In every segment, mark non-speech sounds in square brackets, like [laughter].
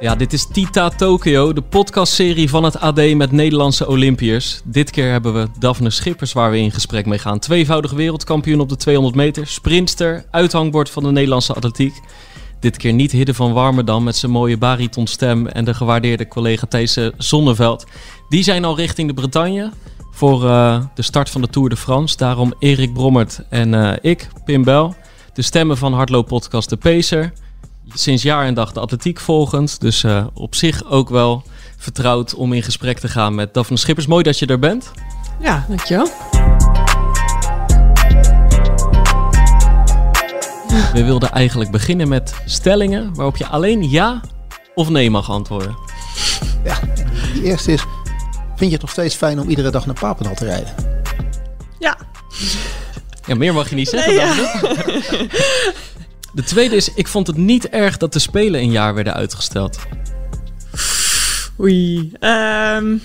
Ja, dit is Tita Tokyo, de podcastserie van het AD met Nederlandse Olympiërs. Dit keer hebben we Daphne Schippers waar we in gesprek mee gaan. Tweevoudig wereldkampioen op de 200 meter, sprinster, uithangbord van de Nederlandse atletiek. Dit keer niet Hidde van Warmerdam met zijn mooie baritonstem en de gewaardeerde collega Thijs Zonneveld. Die zijn al richting de Bretagne voor uh, de start van de Tour de France. Daarom Erik Brommert en uh, ik, Pim Bel, de stemmen van Hardloop Podcast De Pacer sinds jaar en dag de atletiek volgend. Dus uh, op zich ook wel vertrouwd om in gesprek te gaan met Daphne Schippers. Mooi dat je er bent. Ja, dankjewel. We wilden eigenlijk beginnen met stellingen waarop je alleen ja of nee mag antwoorden. Ja, de eerste is, vind je het nog steeds fijn om iedere dag naar Papendal te rijden? Ja. Ja, meer mag je niet zeggen Nee, dan. ja. [laughs] De tweede is, ik vond het niet erg dat de Spelen een jaar werden uitgesteld. Oei. Ehm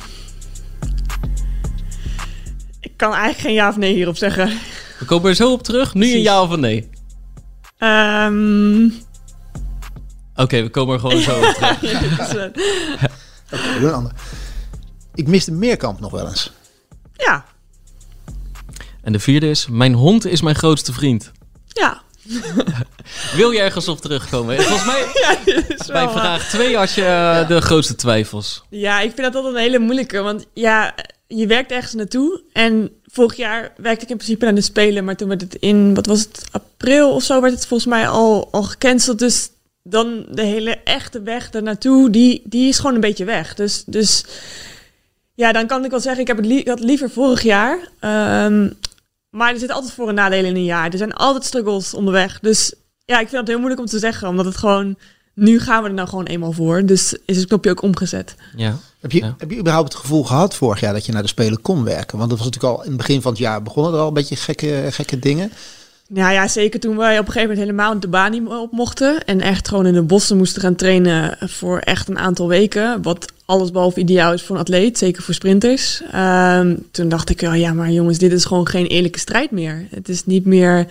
ik kan eigenlijk geen ja of nee hierop zeggen. We komen er zo op terug. Nu een ja of een nee. Ehm Oké, we komen er gewoon zo op terug. [laughs] Oké, doe een ander. Ik mis de meerkamp nog wel eens. ja. En de vierde is, mijn hond is mijn grootste vriend. Ja. [laughs] Wil je ergens op terugkomen? Volgens mij, [laughs] Ja, bij vraag 2 had je eh, de grootste twijfels. Ja, ik vind dat altijd een hele moeilijke. Want ja, je werkt ergens naartoe. En vorig jaar werkte ik in principe naar de Spelen. Maar toen werd het in, wat was het, april of zo, werd het volgens mij al, al gecanceld. Dus dan de hele echte weg ernaartoe, die, die is gewoon een beetje weg. Dus, dus ja, dan kan ik wel zeggen, ik heb het li- had liever vorig jaar. Ehm, maar er zit altijd voor- en nadelen in een jaar. Er zijn altijd struggles onderweg. Dus ja, ik vind het heel moeilijk om te zeggen. Omdat het gewoon, nu gaan we er nou gewoon eenmaal voor. Dus is het knopje ook omgezet. Ja. Heb je, Ja. heb je überhaupt het gevoel gehad vorig jaar dat je naar de Spelen kon werken? Want dat was natuurlijk al in het begin van het jaar begonnen er al een beetje gekke, gekke dingen. Nou ja, zeker toen wij op een gegeven moment helemaal de baan niet op mochten. En echt gewoon in de bossen moesten gaan trainen voor echt een aantal weken. Wat allesbehalve ideaal is voor een atleet, zeker voor sprinters. Ehm, toen dacht ik, wel, ja maar jongens, dit is gewoon geen eerlijke strijd meer. Het is niet meer...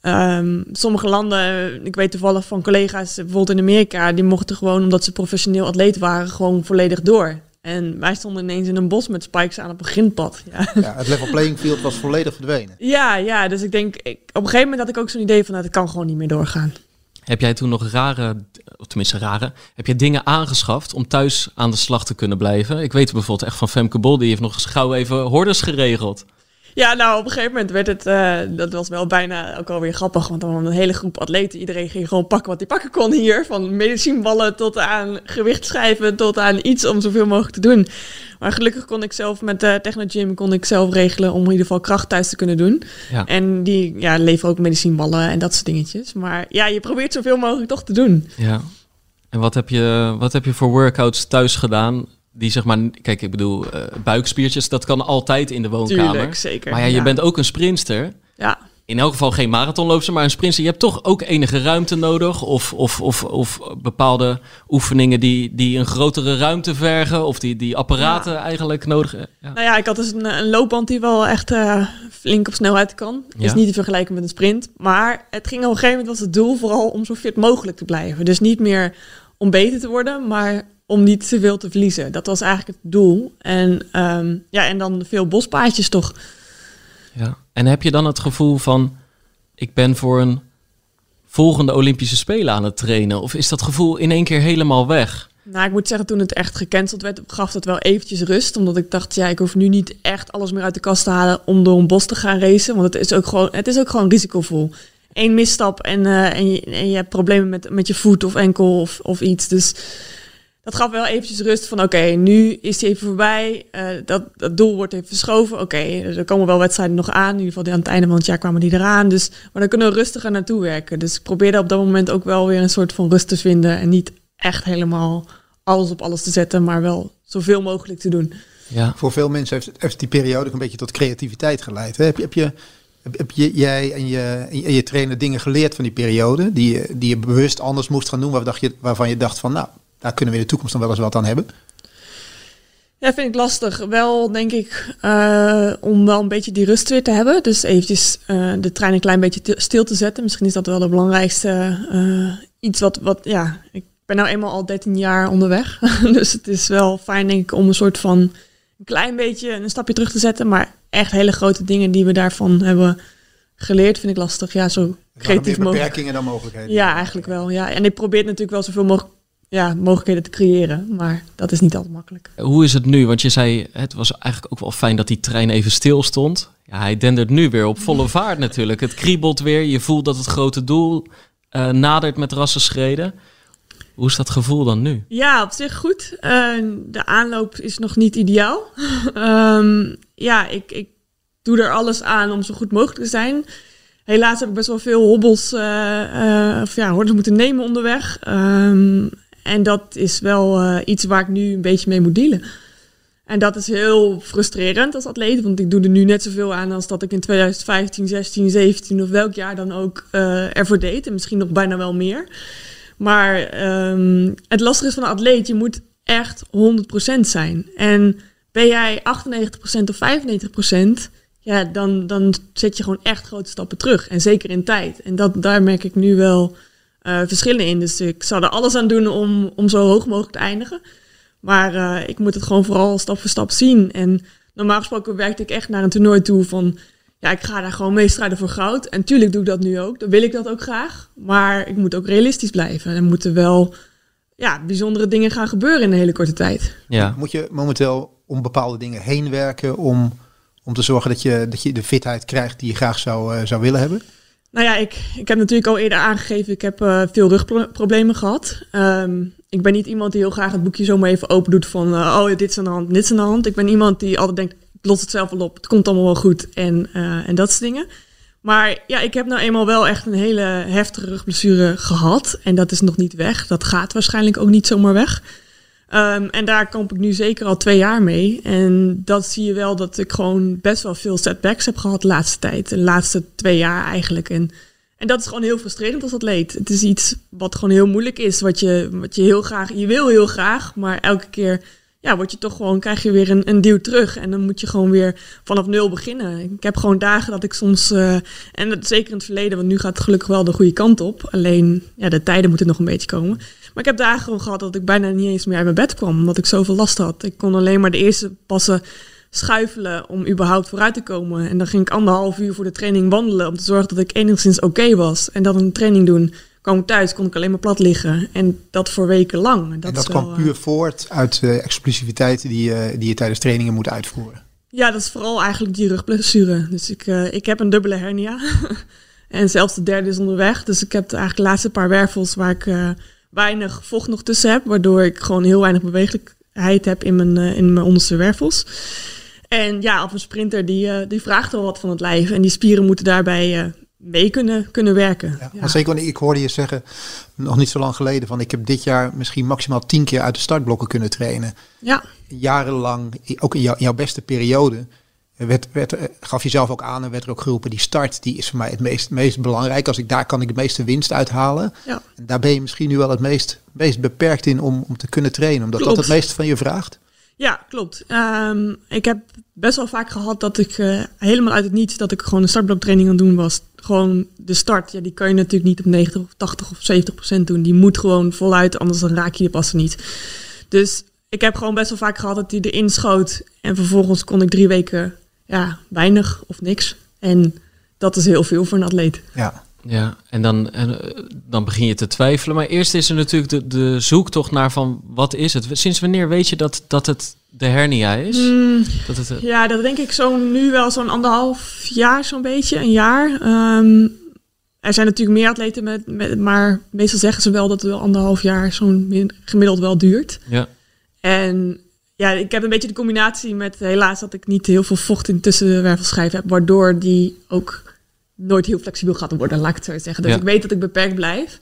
ehm, sommige landen, ik weet toevallig van collega's, bijvoorbeeld in Amerika, die mochten gewoon, omdat ze professioneel atleet waren, gewoon volledig door. En wij stonden ineens in een bos met spikes aan op een grindpad. Ja. Ja, het level playing field was volledig verdwenen. [laughs] Ja, ja, dus ik denk, ik, op een gegeven moment had ik ook zo'n idee van, nou, het kan gewoon niet meer doorgaan. Heb jij toen nog rare, of tenminste rare, heb jij dingen aangeschaft om thuis aan de slag te kunnen blijven? Ik weet bijvoorbeeld echt van Femke Bol, die heeft nog eens gauw even hordes geregeld. Ja, nou, op een gegeven moment werd het, eh, dat was wel bijna ook alweer grappig, want dan een hele groep atleten, iedereen ging gewoon pakken wat hij pakken kon hier, van medicijnballen tot aan gewichtschrijven, tot aan iets om zoveel mogelijk te doen. Maar gelukkig kon ik zelf met de Technogym kon ik zelf regelen om in ieder geval kracht thuis te kunnen doen. Ja. En die ja, leveren ook medicijnballen en dat soort dingetjes. Maar ja, je probeert zoveel mogelijk toch te doen. Ja. En wat heb je, wat heb je voor workouts thuis gedaan? Die zeg maar, kijk, ik bedoel, eh, buikspiertjes, dat kan altijd in de woonkamer. Tuurlijk, zeker. Maar ja, je bent ook een sprinster. Ja, In elk geval geen marathonloopster, maar een sprinter. Je hebt toch ook enige ruimte nodig. Of, of, of, of bepaalde oefeningen die, die een grotere ruimte vergen. Of die, die apparaten eigenlijk nodig hebben. Ja. Nou ja, ik had dus een, een loopband die wel echt eh, flink op snelheid kan. Ja. Is niet te vergelijken met een sprint. Maar het ging op een gegeven moment was het doel vooral om zo fit mogelijk te blijven. Dus niet meer om beter te worden, maar om niet te veel te verliezen. Dat was eigenlijk het doel. En, ehm, ja, en dan veel bospaadjes toch. Ja. En heb je dan het gevoel van, ik ben voor een volgende Olympische Spelen aan het trainen? Of is dat gevoel in één keer helemaal weg? Nou, ik moet zeggen, toen het echt gecanceld werd, gaf dat wel eventjes rust. Omdat ik dacht, ja, ik hoef nu niet echt alles meer uit de kast te halen om door een bos te gaan racen. Want het is ook gewoon, het is ook gewoon risicovol. Eén misstap en, eh, en, je, en je hebt problemen met, met je voet of enkel of, of iets. Dus dat gaf wel eventjes rust van oké, nu is hij even voorbij. Uh, dat, dat doel wordt even verschoven. Oké, er komen wel wedstrijden nog aan. In ieder geval aan het einde van het jaar kwamen die eraan. Dus, maar dan kunnen we rustiger naartoe werken. Dus ik probeerde op dat moment ook wel weer een soort van rust te vinden. En niet echt helemaal alles op alles te zetten, maar wel zoveel mogelijk te doen. Ja. Voor veel mensen heeft, heeft die periode ook een beetje tot creativiteit geleid. Heb je, heb je heb je, jij en je, en je trainer dingen geleerd van die periode? Die, je, die je bewust anders moest gaan doen? Waar dacht je, waarvan je dacht van, nou, daar kunnen we in de toekomst nog wel eens wat aan hebben? Ja, vind ik lastig. Wel, denk ik, uh, om wel een beetje die rust weer te hebben. Dus eventjes uh, de trein een klein beetje stil te zetten. Misschien is dat wel het belangrijkste. Uh, iets wat, wat, ja, ik ben nou eenmaal al 13 jaar onderweg. [laughs] dus het is wel fijn, denk ik, om een soort van een klein beetje een stapje terug te zetten. Maar echt hele grote dingen die we daarvan hebben geleerd, vind ik lastig. Ja, zo creatief mogelijk. beperkingen dan mogelijkheden. Ja, eigenlijk wel. Ja. En ik probeer natuurlijk wel zoveel mogelijk ja, mogelijkheden te creëren. Maar dat is niet altijd makkelijk. Hoe is het nu? Want je zei, het was eigenlijk ook wel fijn dat die trein even stil stond. Ja, hij dendert nu weer op volle [laughs] vaart natuurlijk. Het kriebelt weer. Je voelt dat het grote doel uh, nadert met rassenschreden. Hoe is dat gevoel dan nu? Ja, op zich goed. Uh, de aanloop is nog niet ideaal. um, [laughs] ja, ik, ik doe er alles aan om zo goed mogelijk te zijn. Helaas heb ik best wel veel hobbels, uh, uh, of ja, moeten nemen onderweg. Um, en dat is wel iets waar ik nu een beetje mee moet dealen. En dat is heel frustrerend als atleet, want ik doe er nu net zoveel aan als dat ik in 2015, 16, 17 of welk jaar dan ook ervoor deed. En misschien nog bijna wel meer. Maar um, het lastige is van een atleet, je moet echt 100% zijn. En ben jij 98% of 95%, ja, dan, dan zet je gewoon echt grote stappen terug. En zeker in tijd. En dat, daar merk ik nu wel uh, verschillen in. Dus ik zou er alles aan doen om, om zo hoog mogelijk te eindigen. Maar uh, ik moet het gewoon vooral stap voor stap zien. En normaal gesproken werkte ik echt naar een toernooi toe van ja, ik ga daar gewoon mee strijden voor goud. En tuurlijk doe ik dat nu ook. Dan wil ik dat ook graag. Maar ik moet ook realistisch blijven. Er moeten wel ja, bijzondere dingen gaan gebeuren in een hele korte tijd. Ja. Moet je momenteel om bepaalde dingen heen werken om, om te zorgen dat je, dat je de fitheid krijgt die je graag zou, uh, zou willen hebben? Nou ja, ik, ik heb natuurlijk al eerder aangegeven, ik heb uh, veel rugproblemen gehad. Um, ik ben niet iemand die heel graag het boekje zomaar even open doet van, uh, oh dit is aan de hand, dit is aan de hand. Ik ben iemand die altijd denkt, los het zelf wel op. Het komt allemaal wel goed. En, uh, en dat soort dingen. Maar ja, ik heb nou eenmaal wel echt een hele heftige rugblessure gehad. En dat is nog niet weg. Dat gaat waarschijnlijk ook niet zomaar weg. Um, en daar kamp ik nu zeker al twee jaar mee. En dat zie je wel dat ik gewoon best wel veel setbacks heb gehad de laatste tijd. De laatste twee jaar eigenlijk. En, en dat is gewoon heel frustrerend als atleet. Het is iets wat gewoon heel moeilijk is. Wat je, wat je heel graag, je wil heel graag, maar elke keer ja, word je toch gewoon, krijg je weer een, een duw terug. En dan moet je gewoon weer vanaf nul beginnen. Ik heb gewoon dagen dat ik soms, uh, en dat, zeker in het verleden, want nu gaat het gelukkig wel de goede kant op. Alleen, ja, de tijden moeten nog een beetje komen. Maar ik heb dagen gewoon gehad dat ik bijna niet eens meer uit mijn bed kwam, omdat ik zoveel last had. Ik kon alleen maar de eerste passen schuifelen om überhaupt vooruit te komen. En dan ging ik anderhalf uur voor de training wandelen om te zorgen dat ik enigszins oké was. En dan een training doen kwam ik thuis, kon ik alleen maar plat liggen. En dat voor weken lang. En dat, en dat kwam puur voort uit de explosiviteit die, uh, die je tijdens trainingen moet uitvoeren? Ja, dat is vooral eigenlijk die rugblessure. Dus ik, uh, ik heb een dubbele hernia. [laughs] en zelfs de derde is onderweg. Dus ik heb eigenlijk de laatste paar wervels waar ik uh, weinig vocht nog tussen heb. Waardoor ik gewoon heel weinig bewegelijkheid heb in mijn, in mijn onderste wervels. En ja, of een sprinter die, die vraagt wel wat van het lijf. En die spieren moeten daarbij mee kunnen, kunnen werken. Ja, ja. Zeker, ik hoorde je zeggen, nog niet zo lang geleden, van ik heb dit jaar misschien maximaal tien keer uit de startblokken kunnen trainen. Ja. Jarenlang, ook in, jou, in jouw beste periode, werd, werd, gaf je zelf ook aan en werd er ook geroepen, die start die is voor mij het meest, meest belangrijk. Als ik daar kan ik de meeste winst uithalen. Ja. En daar ben je misschien nu wel het meest, meest beperkt in om, om te kunnen trainen, omdat Klopt. dat het meest van je vraagt. Ja, klopt. Um, ik heb best wel vaak gehad dat ik uh, helemaal uit het niets dat ik gewoon een startbloktraining aan het doen was. Gewoon de start, ja, die kan je natuurlijk niet op 90 of 80 of 70 procent doen. Die moet gewoon voluit, anders dan raak je de passen niet. Dus ik heb gewoon best wel vaak gehad dat die erin schoot. En vervolgens kon ik drie weken, ja, weinig of niks. En dat is heel veel voor een atleet. Ja. Ja, en dan, en, eh, dan begin je te twijfelen. Maar eerst is er natuurlijk de, de zoektocht naar van wat is het? Sinds wanneer weet je dat, dat het de hernia is? Mm, dat het, uh... Ja, dat denk ik zo nu wel zo'n anderhalf jaar zo'n beetje, een jaar. Um, er zijn natuurlijk meer atleten, met, met, maar meestal zeggen ze wel dat het wel anderhalf jaar zo'n gemiddeld wel duurt. Ja. En ja, ik heb een beetje de combinatie met helaas dat ik niet heel veel vocht in tussenwervelschijf heb, waardoor die ook nooit heel flexibel gaat worden, laat ik het zo zeggen. Dus Ja. ik weet dat ik beperkt blijf.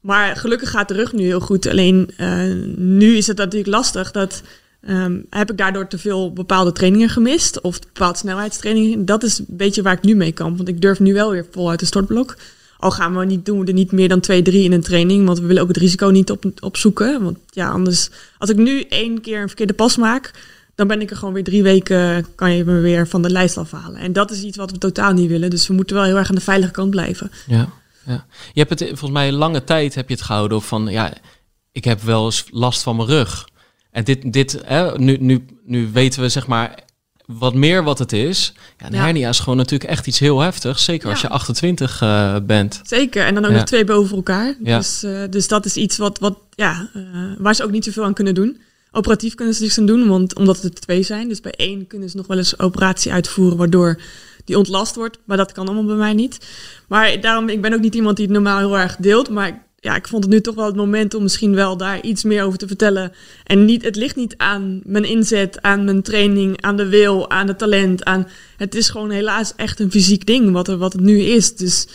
Maar gelukkig gaat de rug nu heel goed. Alleen eh, nu is het natuurlijk lastig dat ehm, heb ik daardoor te veel bepaalde trainingen gemist of bepaalde snelheidstrainingen. Dat is een beetje waar ik nu mee kan, want ik durf nu wel weer vol uit de startblok. Al gaan we niet doen we er niet meer dan twee, drie in een training, want we willen ook het risico niet op, opzoeken. Want ja, anders als ik nu één keer een verkeerde pas maak, dan ben ik er gewoon weer drie weken, kan je me weer van de lijst afhalen. En dat is iets wat we totaal niet willen. Dus we moeten wel heel erg aan de veilige kant blijven. Ja, ja. Je hebt het volgens mij lange tijd heb je het gehouden van ja, ik heb wel eens last van mijn rug. En dit, dit hè, nu, nu, nu weten we zeg maar wat meer wat het is. Ja, een Ja. hernia is gewoon natuurlijk echt iets heel heftigs. Zeker als je 28 eh, bent. Zeker, en dan ook nog twee boven elkaar. Dus, eh, dus dat is iets wat, wat ja, eh, waar ze ook niet zoveel aan kunnen doen. Operatief kunnen ze niks aan doen, want, omdat het er twee zijn. Dus bij één kunnen ze nog wel eens operatie uitvoeren, waardoor die ontlast wordt. Maar dat kan allemaal bij mij niet. Maar daarom, ik ben ook niet iemand die het normaal heel erg deelt. Maar ja, ik vond het nu toch wel het moment om misschien wel daar iets meer over te vertellen. En niet, het ligt niet aan mijn inzet, aan mijn training, aan de wil, aan het talent. Aan, het is gewoon helaas echt een fysiek ding wat, er, wat het nu is. Dus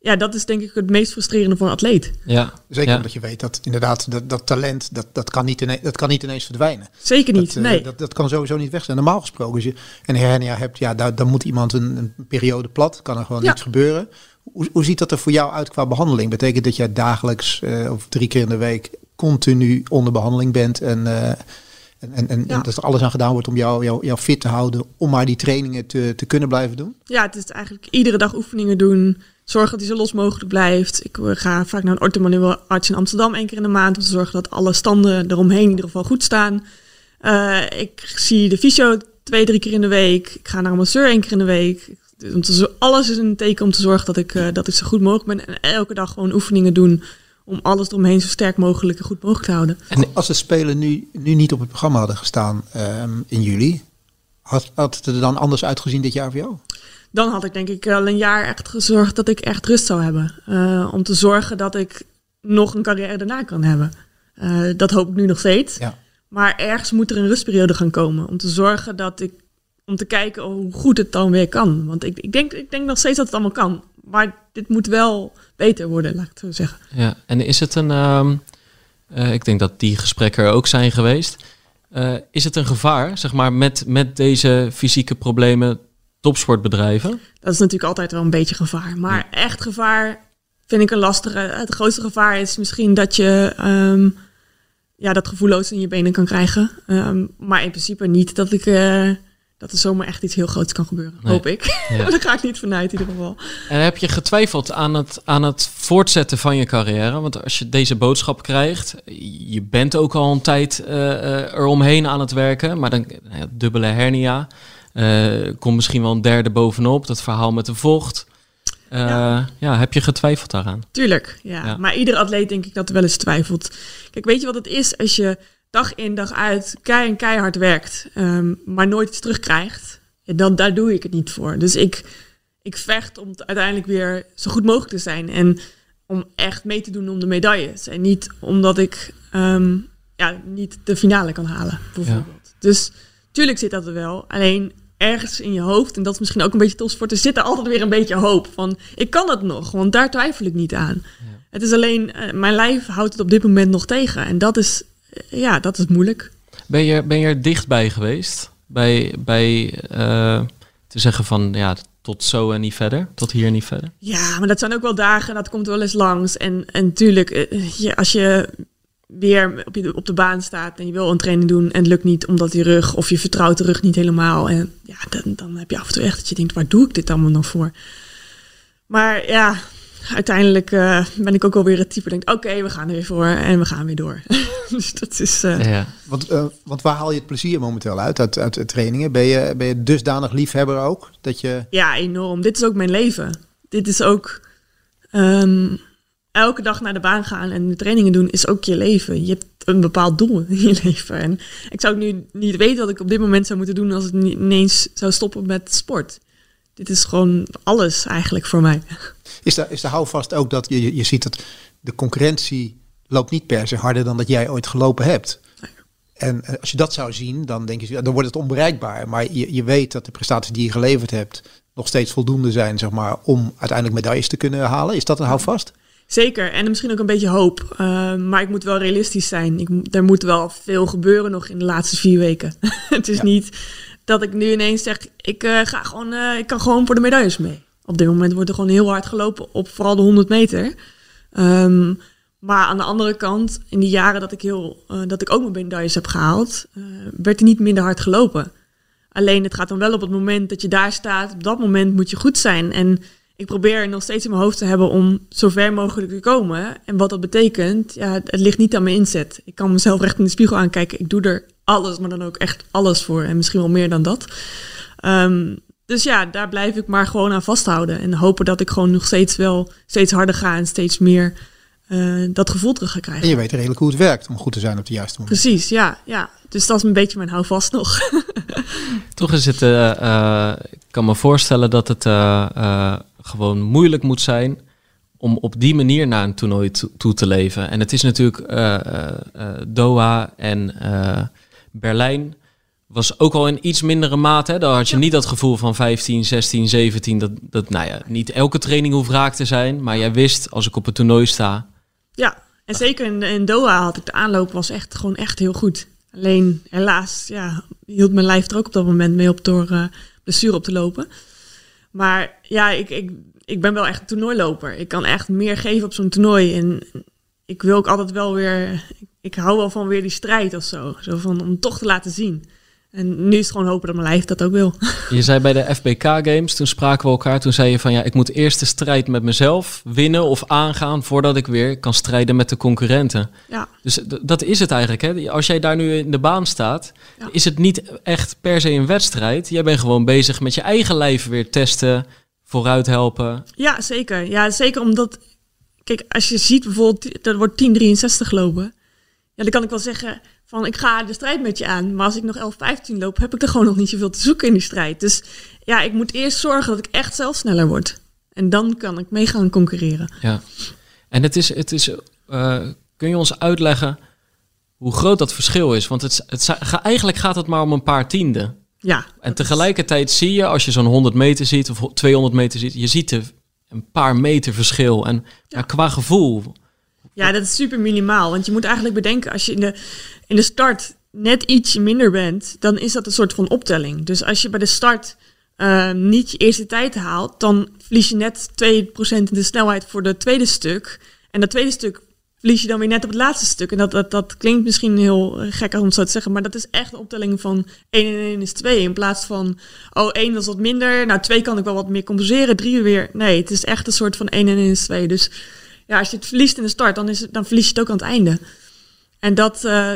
ja, dat is denk ik het meest frustrerende voor een atleet. Ja, Zeker ja. omdat je weet dat inderdaad dat, dat talent, dat, dat, kan niet ineens, dat kan niet ineens verdwijnen. Zeker niet, Dat, eh, nee. dat, dat kan sowieso niet weg zijn. Normaal gesproken, als je een hernia hebt, ja, daar, dan moet iemand een, een periode plat. Kan er gewoon Ja. niets gebeuren. Hoe, hoe ziet dat er voor jou uit qua behandeling? Betekent dat jij dagelijks eh, of drie keer in de week continu onder behandeling bent en, eh, en, en, en Ja. dat er alles aan gedaan wordt om jou, jou, jou fit te houden, om maar die trainingen te, te kunnen blijven doen? Ja, het is eigenlijk iedere dag oefeningen doen. Zorgen dat hij zo los mogelijk blijft. Ik eh, ga vaak naar een orthomanueel arts in Amsterdam één keer in de maand. Om te zorgen dat alle standen eromheen in ieder geval goed staan. Ik zie de fysio twee, drie keer in de week. Ik ga naar een masseur één keer in de week. Dus om te, alles is een teken om te zorgen dat ik, eh, dat ik zo goed mogelijk ben. En elke dag gewoon oefeningen doen. Om alles eromheen zo sterk mogelijk en goed mogelijk te houden. En- Als de Spelen nu, nu niet op het programma hadden gestaan ehm, in juli, had, had het er dan anders uitgezien dit jaar voor jou? Dan had ik denk ik al een jaar echt gezorgd dat ik echt rust zou hebben. Eh, om te zorgen dat ik nog een carrière daarna kan hebben. Eh, dat hoop ik nu nog steeds. Ja. Maar ergens moet er een rustperiode gaan komen. Om te zorgen dat ik. Om te kijken hoe goed het dan weer kan. Want ik, ik, denk, ik denk nog steeds dat het allemaal kan. Maar dit moet wel beter worden, laat ik het zo zeggen. Ja, en is het een. ehm, eh, ik denk dat die gesprekken er ook zijn geweest. Eh, is het een gevaar, zeg maar, met, met deze fysieke problemen, topsportbedrijven? Dat is natuurlijk altijd wel een beetje gevaar. Maar echt gevaar vind ik een lastige. Het grootste gevaar is misschien dat je ehm, ja, dat gevoelloos in je benen kan krijgen. Ehm, maar in principe niet dat ik eh, dat er zomaar echt iets heel groots kan gebeuren. Nee. Hoop ik. Ja. [laughs] Daar ga ik niet vanuit in ieder geval. En heb je getwijfeld aan het, aan het voortzetten van je carrière? Want als je deze boodschap krijgt, je bent ook al een tijd eh, eromheen aan het werken, maar dan nou ja, dubbele hernia. eh komt misschien wel een derde bovenop, dat verhaal met de vocht. Ja. Ja. heb je getwijfeld daaraan? Tuurlijk, ja. Ja. Maar ieder atleet denk ik dat wel eens twijfelt. Kijk, weet je wat het is als je dag in dag uit kei en keihard werkt, ehm, maar nooit iets terugkrijgt? Dan daar doe ik het niet voor. Dus ik, ik vecht om uiteindelijk weer zo goed mogelijk te zijn en om echt mee te doen om de medailles. En niet omdat ik ehm, ja, niet de finale kan halen, bijvoorbeeld. Dus tuurlijk zit dat er wel. Alleen ergens in je hoofd, en dat is misschien ook een beetje topsport, er zit er altijd weer een beetje hoop van, ik kan het nog, want daar twijfel ik niet aan. Het is alleen, eh, mijn lijf houdt het op dit moment nog tegen. En dat is, ja, dat is moeilijk. Ben je, ben je er dichtbij geweest? Bij, bij eh, te zeggen van ja, tot zo en niet verder, tot hier en niet verder? Ja, maar dat zijn ook wel dagen, dat komt wel eens langs. En, en tuurlijk, eh, je, als je weer op, je, op de baan staat en je wil een training doen en het lukt niet omdat die rug of je vertrouwt de rug niet helemaal. En ja, dan, dan heb je af en toe echt dat je denkt, waar doe ik dit allemaal nog voor? Maar ja, uiteindelijk eh, ben ik ook alweer het type denkt, oké, we gaan er weer voor en we gaan weer door. [laughs] dus dat is... eh, Ja. Want, eh, want waar haal je het plezier momenteel uit, uit, uit, trainingen? Ben je, ben je dusdanig liefhebber ook? Dat je, Ja, enorm. Dit is ook mijn leven. Dit is ook ehm, elke dag naar de baan gaan en de trainingen doen is ook je leven. Je hebt een bepaald doel in je [laughs] leven. En ik zou nu niet weten wat ik op dit moment zou moeten doen als ik niet ineens zou stoppen met sport. Dit is gewoon alles eigenlijk voor mij. Is de, is de houvast ook dat je, je ziet dat de concurrentie loopt niet per se harder dan dat jij ooit gelopen hebt. En eh, als je dat zou zien, dan denk je, dan wordt het onbereikbaar. Maar je, je weet dat de prestaties die je geleverd hebt nog steeds voldoende zijn, zeg maar, om uiteindelijk medailles te kunnen halen. Is dat een houvast? Zeker, en misschien ook een beetje hoop. Uh, maar ik moet wel realistisch zijn. Ik, er moet wel veel gebeuren nog in de laatste vier weken. [laughs] het is niet dat ik nu ineens zeg, ik, uh, ga gewoon, uh, ik kan gewoon voor de medailles mee. Op dit moment wordt er gewoon heel hard gelopen op vooral de 100 meter. Um, maar aan de andere kant, in die jaren dat ik, heel, uh, dat ik ook mijn medailles heb gehaald, werd er niet minder hard gelopen. Alleen het gaat dan wel op het moment dat je daar staat, op dat moment moet je goed zijn. En ik probeer nog steeds in mijn hoofd te hebben om zo ver mogelijk te komen. En wat dat betekent, ja, het ligt niet aan mijn inzet. Ik kan mezelf recht in de spiegel aankijken. Ik doe er alles, maar dan ook echt alles voor. En misschien wel meer dan dat. Um, dus ja, daar blijf ik maar gewoon aan vasthouden. En hopen dat ik gewoon nog steeds wel steeds harder ga en steeds meer uh, dat gevoel terug ga krijgen. En je weet redelijk hoe het werkt om goed te zijn op de juiste moment. Precies, ja. ja. Dus dat is een beetje mijn houvast nog. [laughs] Toch is het, uh, uh, ik kan me voorstellen dat het gewoon moeilijk moet zijn om op die manier naar een toernooi toe te leven. En het is natuurlijk Doha en Berlijn was ook al in iets mindere mate. Hè? Daar had je niet dat gevoel van 15, 16, 17. Dat, dat nou ja, niet elke training hoeft raak te zijn. Maar jij wist, als ik op het toernooi sta. Ja, en zeker in, in Doha had ik de aanloop was echt gewoon echt heel goed. Alleen helaas, ja, hield mijn lijf er ook op dat moment mee op door uh, blessure op te lopen. Maar ja, ik, ik, ik ben wel echt een toernooiloper. Ik kan echt meer geven op zo'n toernooi. En ik wil ook altijd wel weer. Ik hou wel van weer die strijd of zo. Zo van om toch te laten zien. En nu is het gewoon hopen dat mijn lijf dat ook wil. [laughs] Je zei bij de FBK Games, toen spraken we elkaar, toen zei je van ja, ik moet eerst de strijd met mezelf winnen of aangaan voordat ik weer kan strijden met de concurrenten. Ja. Dus dat is het eigenlijk. Hè? Als jij daar nu in de baan staat, ja. is het niet echt per se een wedstrijd. Jij bent gewoon bezig met je eigen lijf weer testen, vooruit helpen. Ja, zeker. Ja, zeker omdat, kijk, als je ziet bijvoorbeeld, er wordt 1063 gelopen. Ja, dan kan ik wel zeggen, van ik ga de strijd met je aan. Maar als ik nog 11-15 loop, heb ik er gewoon nog niet zoveel te zoeken in die strijd. Dus ja, ik moet eerst zorgen dat ik echt zelf sneller word. En dan kan ik mee gaan concurreren. Ja, en het is, het is uh, kun je ons uitleggen hoe groot dat verschil is? Want het, het, eigenlijk gaat het maar om een paar tienden. Ja. En tegelijkertijd zie je, als je zo'n 100 meter ziet of 200 meter ziet, je ziet er een paar meter verschil. En ja. qua gevoel ja, dat is super minimaal. Want je moet eigenlijk bedenken, als je in de, in de start net ietsje minder bent, dan is dat een soort van optelling. Dus als je bij de start uh, niet je eerste tijd haalt, dan verlies je net 2% in de snelheid voor de tweede stuk. En dat tweede stuk verlies je dan weer net op het laatste stuk. En dat, dat, dat klinkt misschien heel gek om het zo te zeggen, maar dat is echt een optelling van 1 en 1 is 2. In plaats van, oh 1 is wat minder, nou 2 kan ik wel wat meer compenseren, 3 weer. Nee, het is echt een soort van 1 en 1 is 2. Dus ja, als je het verliest in de start, dan, is het, dan verlies je het ook aan het einde. En dat, uh,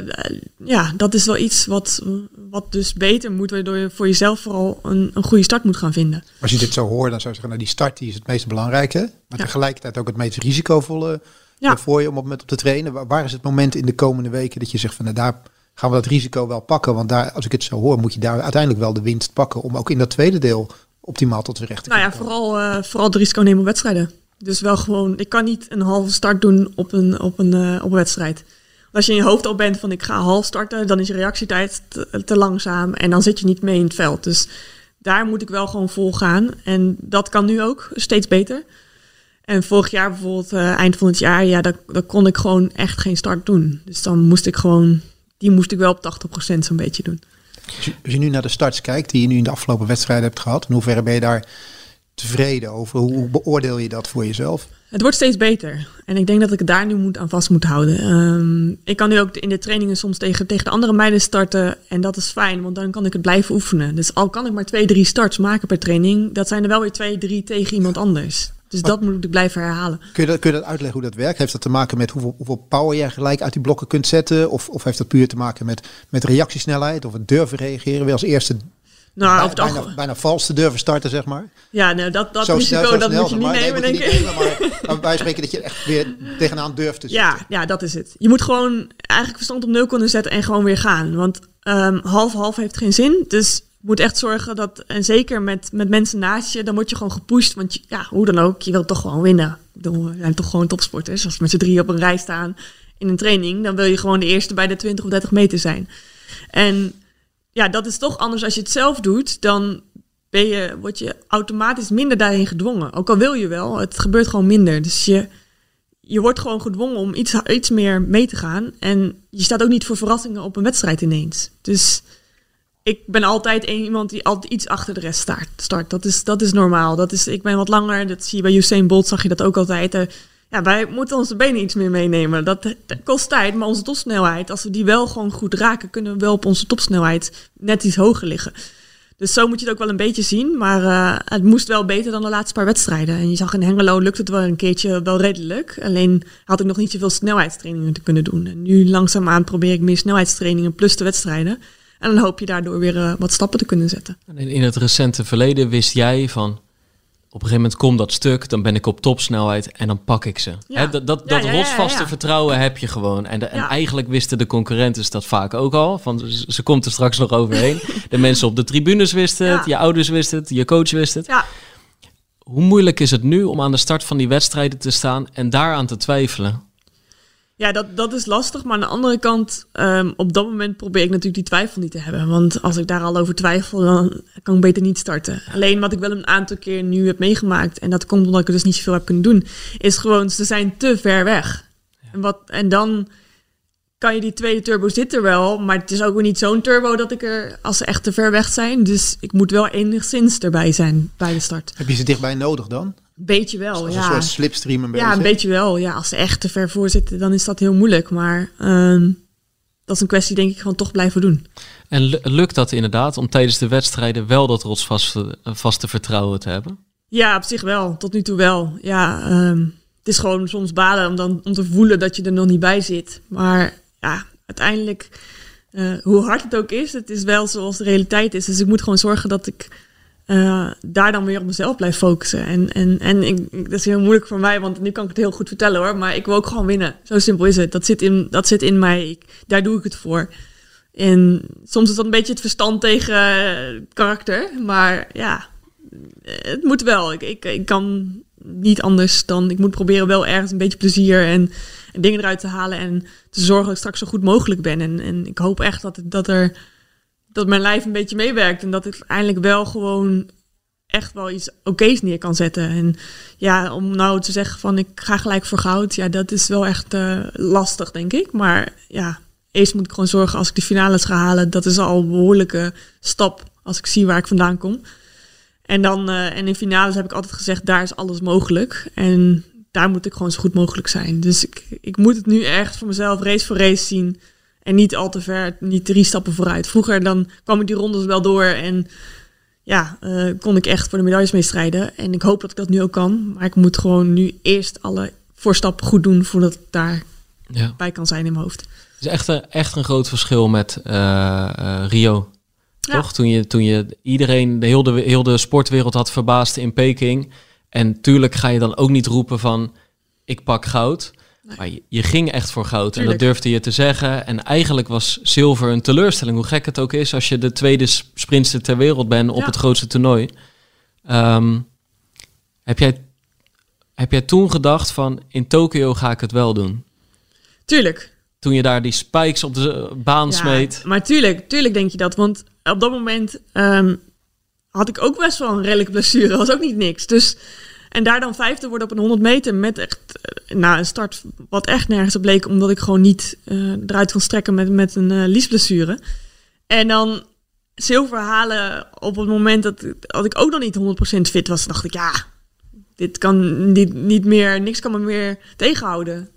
ja, dat is wel iets wat, wat dus beter moet, waardoor je voor jezelf vooral een, een goede start moet gaan vinden. Als je dit zo hoort, dan zou je zeggen, nou, die start die is het meest belangrijke, maar ja. tegelijkertijd ook het meest risicovolle ja. voor je om op, met op te trainen. Waar is het moment in de komende weken dat je zegt van, nou, daar gaan we dat risico wel pakken? Want daar, als ik het zo hoor, moet je daar uiteindelijk wel de winst pakken om ook in dat tweede deel optimaal tot z'n recht te komen. Nou ja, vooral, uh, vooral het risico nemen op wedstrijden. Dus wel gewoon, ik kan niet een halve start doen op een, op een, uh, op wedstrijd. Als je in je hoofd al bent van ik ga half starten, dan is je reactietijd te, langzaam en dan zit je niet mee in het veld. Dus daar moet ik wel gewoon vol gaan. En dat kan nu ook steeds beter. En vorig jaar bijvoorbeeld, uh, eind van het jaar, ja, dan kon ik gewoon echt geen start doen. Dus dan moest ik gewoon, die moest ik wel op 80% zo'n beetje doen. Als je, als je nu naar de starts kijkt die je nu in de afgelopen wedstrijden hebt gehad, in hoeverre ben je daar tevreden over? Hoe beoordeel je dat voor jezelf? Het wordt steeds beter. En ik denk dat ik daar nu moet aan vast moet houden. Um, ik kan nu ook in de trainingen soms tegen, tegen de andere meiden starten. En dat is fijn, want dan kan ik het blijven oefenen. Dus al kan ik maar twee, drie starts maken per training, dat zijn er wel weer twee, drie tegen iemand anders. Dus dat moet ik blijven herhalen. Kun je, dat, kun je dat uitleggen hoe dat werkt? Heeft dat te maken met hoeveel, hoeveel power jij gelijk uit die blokken kunt zetten? Of, of heeft dat puur te maken met, met reactiesnelheid of het durven reageren? Weer als eerste nou, bijna, bijna, bijna, vals te durven starten, zeg maar. Ja, nou, dat, dat zo risico snel, dat moet je niet nemen, denk ik. maar, wij spreken dat je echt weer tegenaan durft te ja, Ja, dat is het. Je moet gewoon eigenlijk verstand op nul kunnen zetten en gewoon weer gaan. Want um, half-half heeft geen zin. Dus moet echt zorgen dat, en zeker met, met mensen naast je, dan word je gewoon gepusht. Want je- ja, hoe dan ook, je wilt toch gewoon winnen. We zijn toch gewoon topsporters. Als we met z'n drie op een rij staan in een training, dan wil je gewoon de eerste bij de 20 of 30 meter zijn. En ja, dat is toch anders als je het zelf doet. Dan ben je, word je automatisch minder daarin gedwongen. Ook al wil je wel, het gebeurt gewoon minder. Dus je, je wordt gewoon gedwongen om iets, iets meer mee te gaan. En je staat ook niet voor verrassingen op een wedstrijd ineens. Dus ik ben altijd een, iemand die altijd iets achter de rest start. start. Dat, is, dat is normaal. Dat is, ik ben wat langer, dat zie je bij Usain Bolt, zag je dat ook altijd. Ja, wij moeten onze benen iets meer meenemen. Dat, dat kost tijd, maar onze topsnelheid, als we die wel gewoon goed raken, kunnen we wel op onze topsnelheid net iets hoger liggen. Dus zo moet je het ook wel een beetje zien. Maar eh, het moest wel beter dan de laatste paar wedstrijden. En je zag in Hengelo lukt het wel een keertje wel redelijk. Alleen had ik nog niet zoveel snelheidstrainingen te kunnen doen. En nu langzaamaan probeer ik meer snelheidstrainingen plus de wedstrijden. En dan hoop je daardoor weer eh, wat stappen te kunnen zetten. En in het recente verleden wist jij van... op een gegeven moment komt dat stuk, dan ben ik op topsnelheid en dan pak ik ze. Ja. Dat dat, Ja, dat ja, rotsvaste vertrouwen heb je gewoon. En, de, en eigenlijk wisten de concurrenten dat vaak ook al. Van, ze, komt er straks nog overheen. [laughs] de mensen op de tribunes wisten het, je ouders wisten het, je coach wist het. Ja, Hoe moeilijk is het nu om aan de start van die wedstrijden te staan en daaraan te twijfelen? Ja, dat, dat is lastig. Maar aan de andere kant, ehm, op dat moment probeer ik natuurlijk die twijfel niet te hebben. Want als ik daar al over twijfel, dan kan ik beter niet starten. Alleen wat ik wel een aantal keer nu heb meegemaakt, en dat komt omdat ik er dus niet zoveel heb kunnen doen, is gewoon, ze zijn te ver weg. En, wat, en dan kan je die tweede turbo zit er wel, maar het is ook weer niet zo'n turbo dat ik er, als ze echt te ver weg zijn. Dus ik moet wel enigszins erbij zijn bij de start. Heb je ze dichtbij nodig dan? Beetje wel, ja. een soort slipstream een beetje. Ja, een beetje wel. Ja, als ze echt te ver voor zitten, dan is dat heel moeilijk. Maar ehm, dat is een kwestie, denk ik, van toch blijven doen. En lu- lukt dat inderdaad om tijdens de wedstrijden wel dat rotsvaste vaste vertrouwen te hebben? Ja, op zich wel. Tot nu toe wel. Ja, ehm, het is gewoon soms balen om, dan, om te voelen dat je er nog niet bij zit. Maar ja, uiteindelijk, eh, hoe hard het ook is, het is wel zoals de realiteit is. Dus ik moet gewoon zorgen dat ik eh, daar dan weer op mezelf blijf focussen. En, en, en ik, dat is heel moeilijk voor mij, want nu kan ik het heel goed vertellen hoor. Maar ik wil ook gewoon winnen. Zo simpel is het. Dat zit in, dat zit in mij. Daar doe ik het voor. En soms is dat een beetje het verstand tegen eh, karakter. Maar ja, het moet wel. Ik, ik, ik kan niet anders dan... Ik moet proberen wel ergens een beetje plezier en, en dingen eruit te halen. En te zorgen dat ik straks zo goed mogelijk ben. En, en ik hoop echt dat, dat, er, dat mijn lijf een beetje meewerkt. En dat ik uiteindelijk wel gewoon echt wel iets oké's neer kan zetten. En ja, om nou te zeggen van ik ga gelijk voor goud. Ja, dat is wel echt eh, lastig, denk ik. Maar ja, eerst moet ik gewoon zorgen als ik de finales ga halen. Dat is al een behoorlijke stap als ik zie waar ik vandaan kom. En dan eh, en in finales heb ik altijd gezegd, daar is alles mogelijk. En daar moet ik gewoon zo goed mogelijk zijn. Dus ik, ik moet het nu echt voor mezelf race voor race zien. En niet al te ver, niet drie stappen vooruit. Vroeger dan kwam ik die rondes wel door en ja, eh, kon ik echt voor de medailles mee strijden. En ik hoop dat ik dat nu ook kan. Maar ik moet gewoon nu eerst alle voorstappen goed doen voordat ik daarbij Ja. kan zijn in mijn hoofd. Het is echt een, echt een groot verschil met eh, eh, Rio. Ja. Toch? Toen je, toen je iedereen, de heel, de heel de sportwereld had verbaasd in Peking. En tuurlijk ga je dan ook niet roepen van ik pak goud. Maar je, je ging echt voor goud en dat durfde je te zeggen. En eigenlijk was zilver een teleurstelling. Hoe gek het ook is als je de tweede s- sprintster ter wereld bent op Ja. het grootste toernooi. Ehm, heb, jij, heb jij toen gedacht van in Tokio ga ik het wel doen? Tuurlijk, Toen je daar die spikes op de baan smeet. Maar tuurlijk, tuurlijk denk je dat. Want op dat moment ehm, had ik ook best wel een redelijke blessure. was ook niet niks. Dus, en daar dan vijfde worden op een 100 meter met echt nou, een start wat echt nergens op bleek. Omdat ik gewoon niet eh, eruit kon strekken met, met een eh liesblessure. En dan zilver halen op het moment dat, dat ik ook nog niet 100% fit was. dacht ik, ja, dit kan niet, niet meer, niks kan me meer tegenhouden.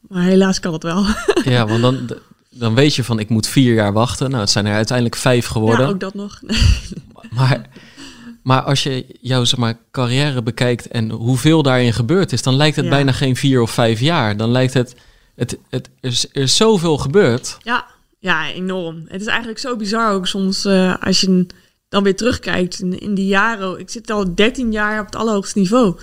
Maar helaas kan het wel. [laughs] Ja, want dan, dan weet je van ik moet vier jaar wachten. Nou, het zijn er uiteindelijk vijf geworden. Ja, ook dat nog. [laughs] Maar, maar als je jouw zeg maar, carrière bekijkt en hoeveel daarin gebeurd is, dan lijkt het Ja. bijna geen vier of vijf jaar. Dan lijkt het, het, het er, is, er is zoveel gebeurd. Ja, ja, enorm. Het is eigenlijk zo bizar ook soms eh, als je dan weer terugkijkt in, in die jaren. Ik zit al 13 jaar op het allerhoogste niveau.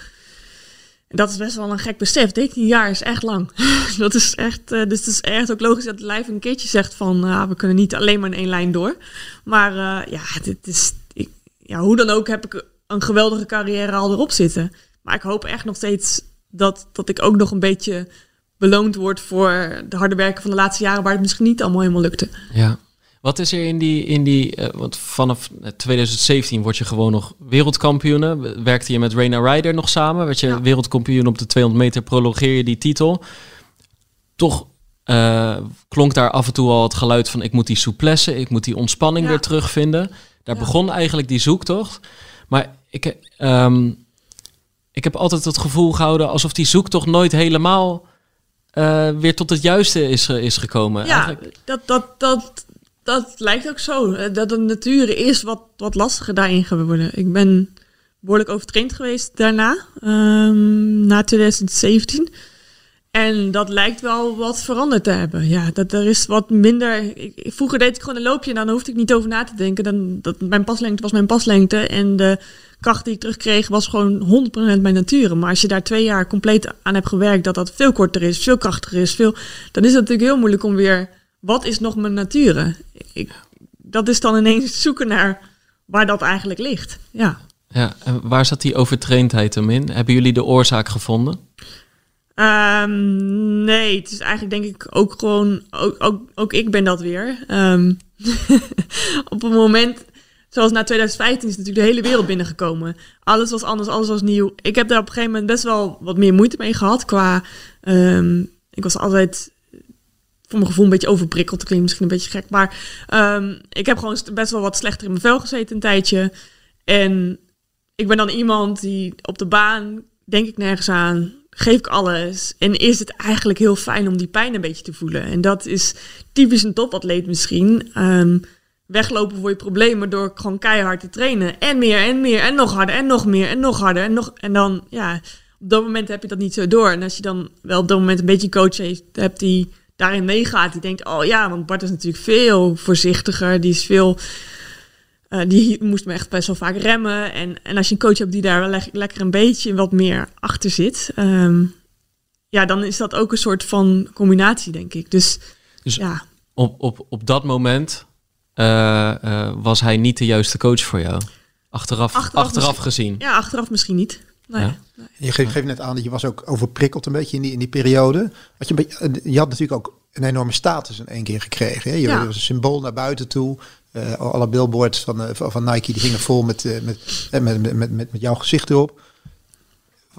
En dat is best wel een gek besef. 13 jaar is echt lang. [laughs] dat is echt, uh, dus het is echt ook logisch dat het lijf een keertje zegt van, uh, we kunnen niet alleen maar in één lijn door. Maar uh, ja, dit is, ja, hoe dan ook heb ik een geweldige carrière al erop zitten. Maar ik hoop echt nog steeds dat, dat ik ook nog een beetje beloond word voor de harde werken van de laatste jaren, waar het misschien niet allemaal helemaal lukte. Ja. Wat is er in die, in die uh, want vanaf 2017 word je gewoon nog wereldkampioen. Werkte je met Reina Ryder nog samen? Werd je ja. wereldkampioen op de 200 meter, prologeer je die titel. Toch uh, klonk daar af en toe al het geluid van ik moet die souplesse, ik moet die ontspanning ja. weer terugvinden. Daar ja. begon eigenlijk die zoektocht. Maar ik, um, ik heb altijd het gevoel gehouden alsof die zoektocht nooit helemaal uh, weer tot het juiste is, is gekomen. Ja, eigenlijk... dat, dat, dat, dat lijkt ook zo. Dat de natuur is wat, wat lastiger daarin geworden. Ik ben behoorlijk overtraind geweest daarna, um, na 2017. En dat lijkt wel wat veranderd te hebben. Ja, dat er is wat minder. Ik, vroeger deed ik gewoon een loopje en dan hoefde ik niet over na te denken. Dan, dat, mijn paslengte was mijn paslengte. En de kracht die ik terugkreeg was gewoon 100% mijn nature. Maar als je daar twee jaar compleet aan hebt gewerkt, dat dat veel korter is, veel krachtiger is, veel, dan is het natuurlijk heel moeilijk om weer. Wat is nog mijn nature? Ik, dat is dan ineens zoeken naar waar dat eigenlijk ligt. Ja. Ja, en waar zat die overtraindheid hem in? Hebben jullie de oorzaak gevonden? Um, nee, het is eigenlijk denk ik ook gewoon, ook, ook, ik ben dat weer. Um, [laughs] op een moment, zoals na 2015 is natuurlijk de hele wereld binnengekomen. Alles was anders, alles was nieuw. Ik heb daar op een gegeven moment best wel wat meer moeite mee gehad qua, um, ik was altijd voor mijn gevoel een beetje overprikkeld. Klinkt misschien een beetje gek, maar ik heb gewoon best wel wat slechter in mijn vel gezeten een tijdje. En ik ben dan iemand die op de baan, denk ik nergens aan, geef ik alles. En is het eigenlijk heel fijn om die pijn een beetje te voelen. En dat is typisch een topatleet misschien. Um, weglopen voor je problemen door gewoon keihard te trainen. En meer en meer en nog harder en nog meer en nog harder. En, nog, en dan, ja, op dat moment heb je dat niet zo door. En als je dan wel op dat moment een beetje coach heeft, hebt die daarin meegaat. Die denkt, oh ja, want Bart is natuurlijk veel voorzichtiger. Die is veel... Uh, die moest me echt best wel vaak remmen. En, en als je een coach hebt die daar wel le lekker een beetje wat meer achter zit, um, ja, dan is dat ook een soort van combinatie, denk ik. Dus, dus ja. op, op, op dat moment uh, uh, was hij niet de juiste coach voor jou? Achteraf, achteraf, achteraf gezien? Ja, achteraf misschien niet. Nee, Ja. nee. Je geeft, geeft net aan dat je was ook overprikkeld een beetje in die, in die periode. Had je, een beetje, je had natuurlijk ook een enorme status in één keer gekregen. Hè? Je Ja. was een symbool naar buiten toe. Eh, alle billboards van, eh, van Nike die gingen vol met, eh, met, met, met, met, met, jouw gezicht erop.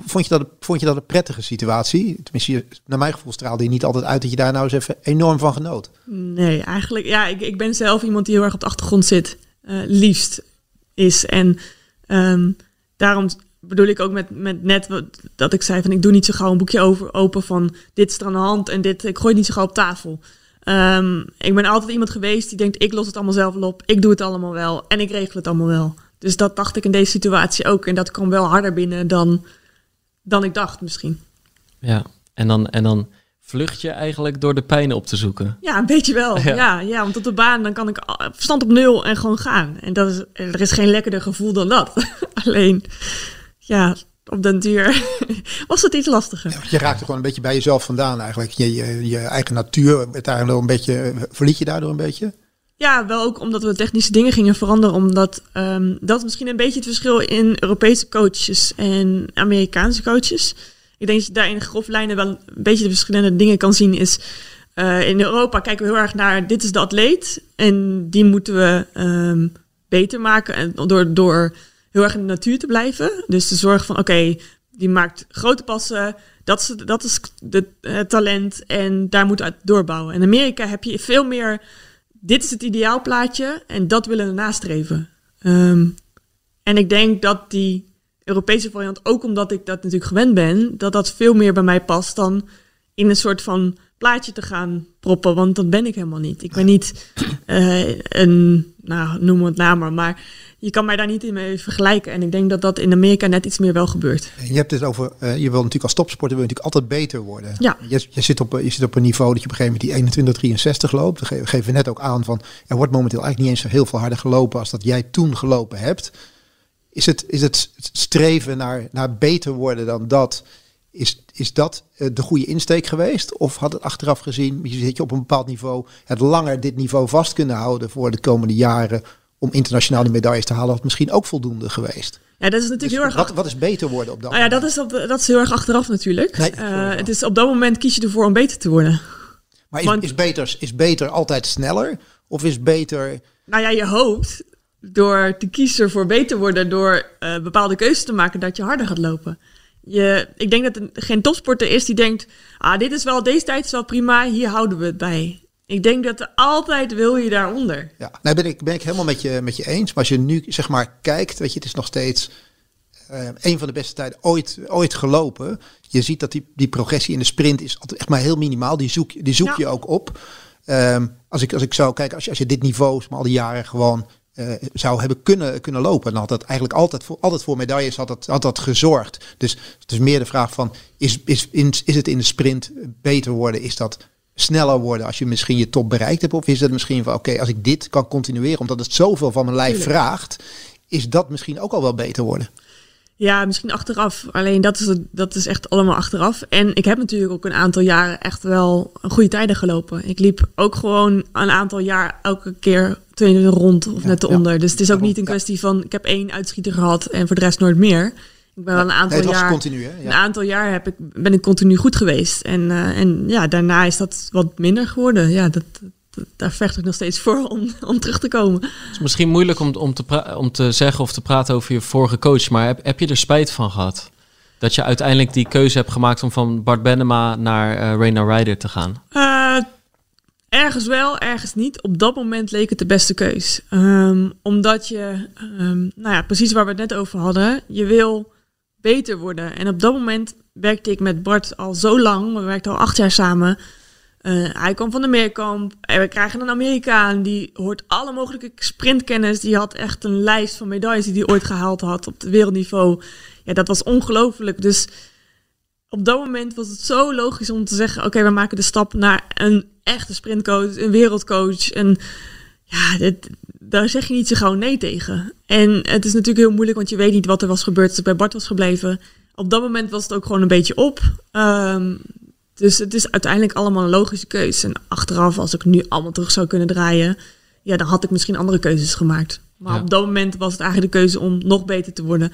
Vond je, dat, vond je dat een prettige situatie? Tenminste, naar mijn gevoel straalde je niet altijd uit dat je daar nou eens even enorm van genoot. Nee, eigenlijk, ja, ik, ik ben zelf iemand die heel erg op de achtergrond zit, liefst is. En ehm, daarom bedoel ik ook met, met net wat, dat ik zei van ik doe niet zo gauw een boekje over, open van dit is er aan de hand en dit, ik gooi niet zo gauw op tafel. Ehm, ik ben altijd iemand geweest die denkt ik los het allemaal zelf op, ik doe het allemaal wel en ik regel het allemaal wel. Dus dat dacht ik in deze situatie ook en dat kwam wel harder binnen dan, dan ik dacht misschien. Ja, en dan, en dan vlucht je eigenlijk door de pijn op te zoeken. Ja, een beetje wel. [laughs] Ja. Ja. Ja, want op de baan dan kan ik al- verstand op nul en gewoon gaan. En dat is, er is geen lekkerder gevoel dan dat. [laughs] Alleen, ja, op den duur [laughs] was het iets lastiger. Ja, je raakte gewoon een beetje bij jezelf vandaan eigenlijk. Je, je, je eigen natuur, een beetje, verliet je daardoor een beetje? Ja, wel ook omdat we technische dingen gingen veranderen. Omdat ehm, dat is misschien een beetje het verschil in Europese coaches en Amerikaanse coaches. Ik denk dat je daar in grove lijnen wel een beetje de verschillende dingen kan zien. Is eh, in Europa kijken we heel erg naar dit is de atleet. En die moeten we ehm, beter maken. En door, door heel erg in de natuur te blijven. Dus te zorgen van oké, die maakt grote passen. Dat is, dat is de, het talent. En daar moeten we uit doorbouwen. In Amerika heb je veel meer dit is het ideaalplaatje en dat willen we nastreven. Ehm, en ik denk dat die Europese variant, ook omdat ik dat natuurlijk gewend ben, dat dat veel meer bij mij past dan in een soort van plaatje te gaan proppen, want dat ben ik helemaal niet. Ik ben niet eh, een, nou noem het naam maar, maar je kan mij daar niet in mee vergelijken. En ik denk dat dat in Amerika net iets meer wel gebeurt. Je hebt het over, eh, je wil natuurlijk als topsporter wil je natuurlijk altijd beter worden. Ja. Je, je, zit op, je zit op een niveau dat je op een gegeven moment die 21-63 loopt. Dat ge- geven we net ook aan van, er wordt momenteel eigenlijk niet eens zo heel veel harder gelopen als dat jij toen gelopen hebt. Is het, is het streven naar, naar beter worden dan dat, Is, is dat eh, de goede insteek geweest? Of had het achteraf gezien, zit je op een bepaald niveau, het langer dit niveau vast kunnen houden voor de komende jaren om internationaal die medailles te halen, had misschien ook voldoende geweest? Ja, dat is natuurlijk Dus heel erg. wat, wat is beter worden op dat Nou ja, dat is, op, dat is heel erg achteraf natuurlijk. Nee, Eh, het is op dat moment kies je ervoor om beter te worden. Maar is, want- is, beter, is beter altijd sneller? Of is beter... Nou ja, je hoopt door te kiezen voor beter worden, door eh, bepaalde keuzes te maken, dat je harder gaat lopen. Je, ik denk dat er geen topsporter is die denkt, ah, dit is wel, deze tijd is wel prima, hier houden we het bij. Ik denk dat er altijd wil je daaronder. Ja, nou ben ik, ben ik helemaal met je, met je eens. Maar als je nu zeg maar kijkt, weet je, het is nog steeds eh, een van de beste tijden ooit, ooit gelopen. Je ziet dat die, die progressie in de sprint is altijd echt maar heel minimaal. Die zoek, die zoek Ja. je ook op. Ehm, als, ik, als ik zou kijken, als je, als je dit niveau maar al die jaren gewoon eh, zou hebben kunnen, kunnen lopen, dan had dat eigenlijk altijd voor, altijd voor medailles had dat, had dat gezorgd. Dus het is meer de vraag van, is, is, in, is het in de sprint beter worden? Is dat sneller worden als je misschien je top bereikt hebt? Of is het misschien van, oké, als ik dit kan continueren, omdat het zoveel van mijn lijf vraagt, is dat misschien ook al wel beter worden? Ja, misschien achteraf. Alleen dat is, het, dat is echt allemaal achteraf. En ik heb natuurlijk ook een aantal jaren echt wel goede tijden gelopen. Ik liep ook gewoon een aantal jaar elke keer 22 rond of Ja, net ja. eronder. Dus het is ook niet een kwestie van ik heb één uitschieter gehad en voor de rest nooit meer. Ik ben wel een aantal Nee, het was jaar. continu, hè? Een Ja. aantal jaar heb ik, ben ik continu goed geweest. En, eh, en ja, daarna is dat wat minder geworden. Ja, dat- daar vecht ik nog steeds voor om, om terug te komen. Het is misschien moeilijk om, om, te om te zeggen of te praten over je vorige coach, maar heb, heb je er spijt van gehad? Dat je uiteindelijk die keuze hebt gemaakt om van Bart Bennema naar eh Reina Ryder te gaan? Eh, ergens wel, ergens niet. Op dat moment leek het de beste keus. Ehm, omdat je, ehm, nou ja, precies waar we het net over hadden, je wil beter worden. En op dat moment werkte ik met Bart al zo lang, we werkten al acht jaar samen. Eh, hij kwam van de Meerkamp. En we krijgen een Amerikaan die hoort alle mogelijke sprintkennis. Die had echt een lijst van medailles die hij ooit gehaald had op het wereldniveau. Ja, dat was ongelooflijk. Dus op dat moment was het zo logisch om te zeggen: oké, we maken de stap naar een echte sprintcoach, een wereldcoach. En ja, daar zeg je niet zo gauw nee tegen. En het is natuurlijk heel moeilijk, want je weet niet wat er was gebeurd als ik bij Bart was gebleven. Op dat moment was het ook gewoon een beetje op. Ehm, dus het is uiteindelijk allemaal een logische keuze. En achteraf, als ik nu allemaal terug zou kunnen draaien, ja, dan had ik misschien andere keuzes gemaakt. Maar Ja. op dat moment was het eigenlijk de keuze om nog beter te worden,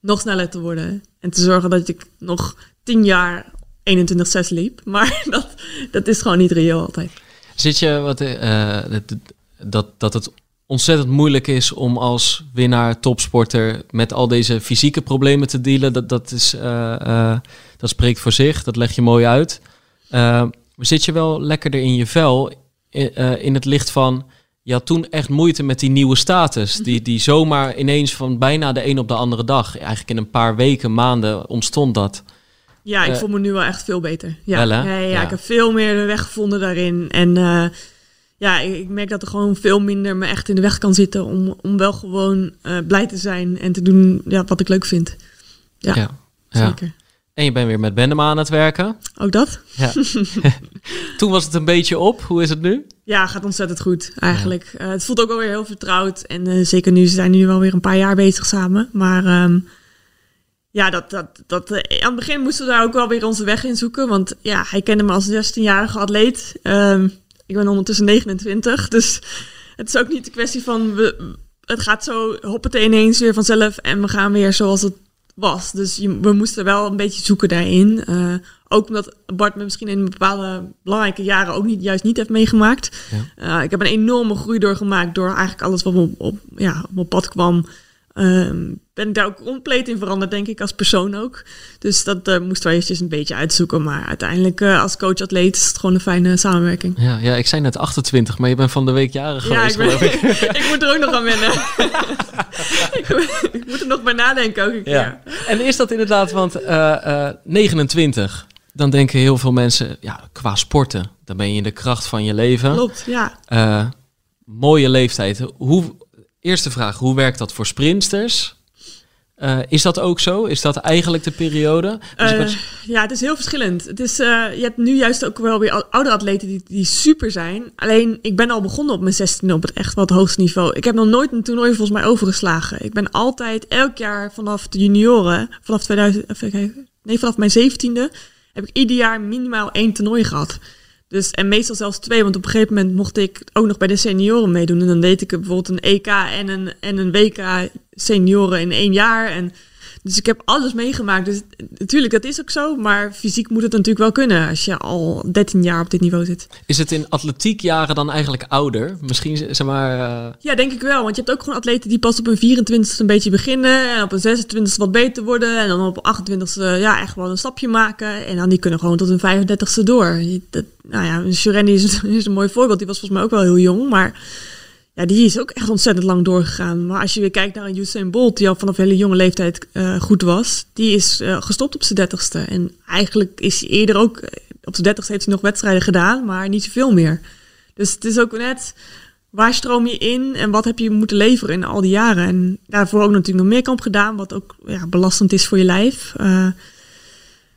nog sneller te worden. En te zorgen dat ik nog tien jaar 21-6 liep. [laughs] Maar dat, dat is gewoon niet reëel altijd. Zit je wat, eh, dat- dat, dat het ontzettend moeilijk is om als winnaar, topsporter met al deze fysieke problemen te dealen? Dat, dat, is, eh, eh, dat spreekt voor zich, dat leg je mooi uit. Maar zit je wel lekkerder in je vel in, eh, in het licht van... Je had toen echt moeite met die nieuwe status. Die, die zomaar ineens van bijna de een op de andere dag... eigenlijk in een paar weken, maanden ontstond dat. Ja, ik Eh, voel me nu wel echt veel beter. Ja, wel, ja, ja, Ja. ik heb veel meer de weg gevonden daarin. En eh, ja, ik, ik merk dat er gewoon veel minder me echt in de weg kan zitten om, om wel gewoon blij te zijn en te doen ja, wat ik leuk vind. Ja. Ja. zeker. En je bent weer met Bennema aan het werken. Ook dat? Ja. [laughs] [laughs] toen was het een beetje op. Hoe is het nu? Ja, gaat ontzettend goed eigenlijk. Eh, het voelt ook wel weer heel vertrouwd. En eh, zeker nu, ze zijn nu wel weer een paar jaar bezig samen. Maar ehm, ja, dat, dat, dat, eh, aan het begin moesten we daar ook wel weer onze weg in zoeken. Want ja, hij kende me als 16-jarige atleet. Ehm, ik ben ondertussen 29. [laughs] Dus het is ook niet de kwestie van... We, het gaat zo hoppeten ineens weer vanzelf. En we gaan weer zoals het was. Dus je, we moesten wel een beetje zoeken daarin. Eh, ook omdat Bart me misschien in bepaalde belangrijke jaren ook niet, juist niet heeft meegemaakt. Eh, ik heb een enorme groei doorgemaakt door eigenlijk alles wat op, op, ja, op mijn pad kwam. Ehm, ben ik daar ook compleet in veranderd, denk ik, als persoon ook. Dus dat eh, moesten we eventjes een beetje uitzoeken. Maar uiteindelijk eh, als coach-atleet is het gewoon een fijne samenwerking. Ja, ja, ik zei net 28, maar je bent van de week jaren Ja, geweest, ik, ben, geloof ik. [laughs] ik moet er ook nog aan wennen. [laughs] ik, ik moet er nog bij nadenken ook een keer. Ja. En is dat inderdaad, want eh, eh, 29, dan denken heel veel mensen, ja, qua sporten, dan ben je in de kracht van je leven. Klopt, ja. Mooie leeftijd. Hoe, eerste vraag, hoe werkt dat voor sprinsters? Eh, is dat ook zo? Is dat eigenlijk de periode? Dus Eh, ja, het is heel verschillend. Het is, eh, je hebt nu juist ook wel weer ou- oudere atleten die, die super zijn. Alleen, ik ben al begonnen op mijn 16 op het echt wat hoogste niveau. Ik heb nog nooit een toernooi volgens mij overgeslagen. Ik ben altijd elk jaar vanaf de junioren, vanaf 2000, even kijken, nee, vanaf mijn zeventiende heb ik ieder jaar minimaal één toernooi gehad. Dus, en meestal zelfs twee, want op een gegeven moment mocht ik ook nog bij de senioren meedoen. En dan deed ik bijvoorbeeld een EK en een, en een WK senioren in één jaar. En dus ik heb alles meegemaakt. Dus natuurlijk, dat is ook zo. Maar fysiek moet het natuurlijk wel kunnen als je al 13 jaar op dit niveau zit. Is het in atletiekjaren dan eigenlijk ouder? Misschien zeg maar. Uh... Ja, denk ik wel. Want je hebt ook gewoon atleten die pas op een 24 een beetje beginnen. En op een 26 wat beter worden. En dan op 28 ja, echt wel een stapje maken. En dan die kunnen gewoon tot een 35ste door. Dat, nou ja, Shurendi is, [laughs] is een mooi voorbeeld. Die was volgens mij ook wel heel jong. Maar ja, die is ook echt ontzettend lang doorgegaan. Maar als je weer kijkt naar een Usain Bolt, die al vanaf hele jonge leeftijd uh, goed was, die is uh, gestopt op zijn dertigste. En eigenlijk is hij eerder ook, eh, op zijn dertigste heeft hij nog wedstrijden gedaan, maar niet zoveel meer. Dus het is ook net, waar stroom je in en wat heb je moeten leveren in al die jaren? En daarvoor ook natuurlijk nog meer kamp gedaan, wat ook ja, belastend is voor je lijf.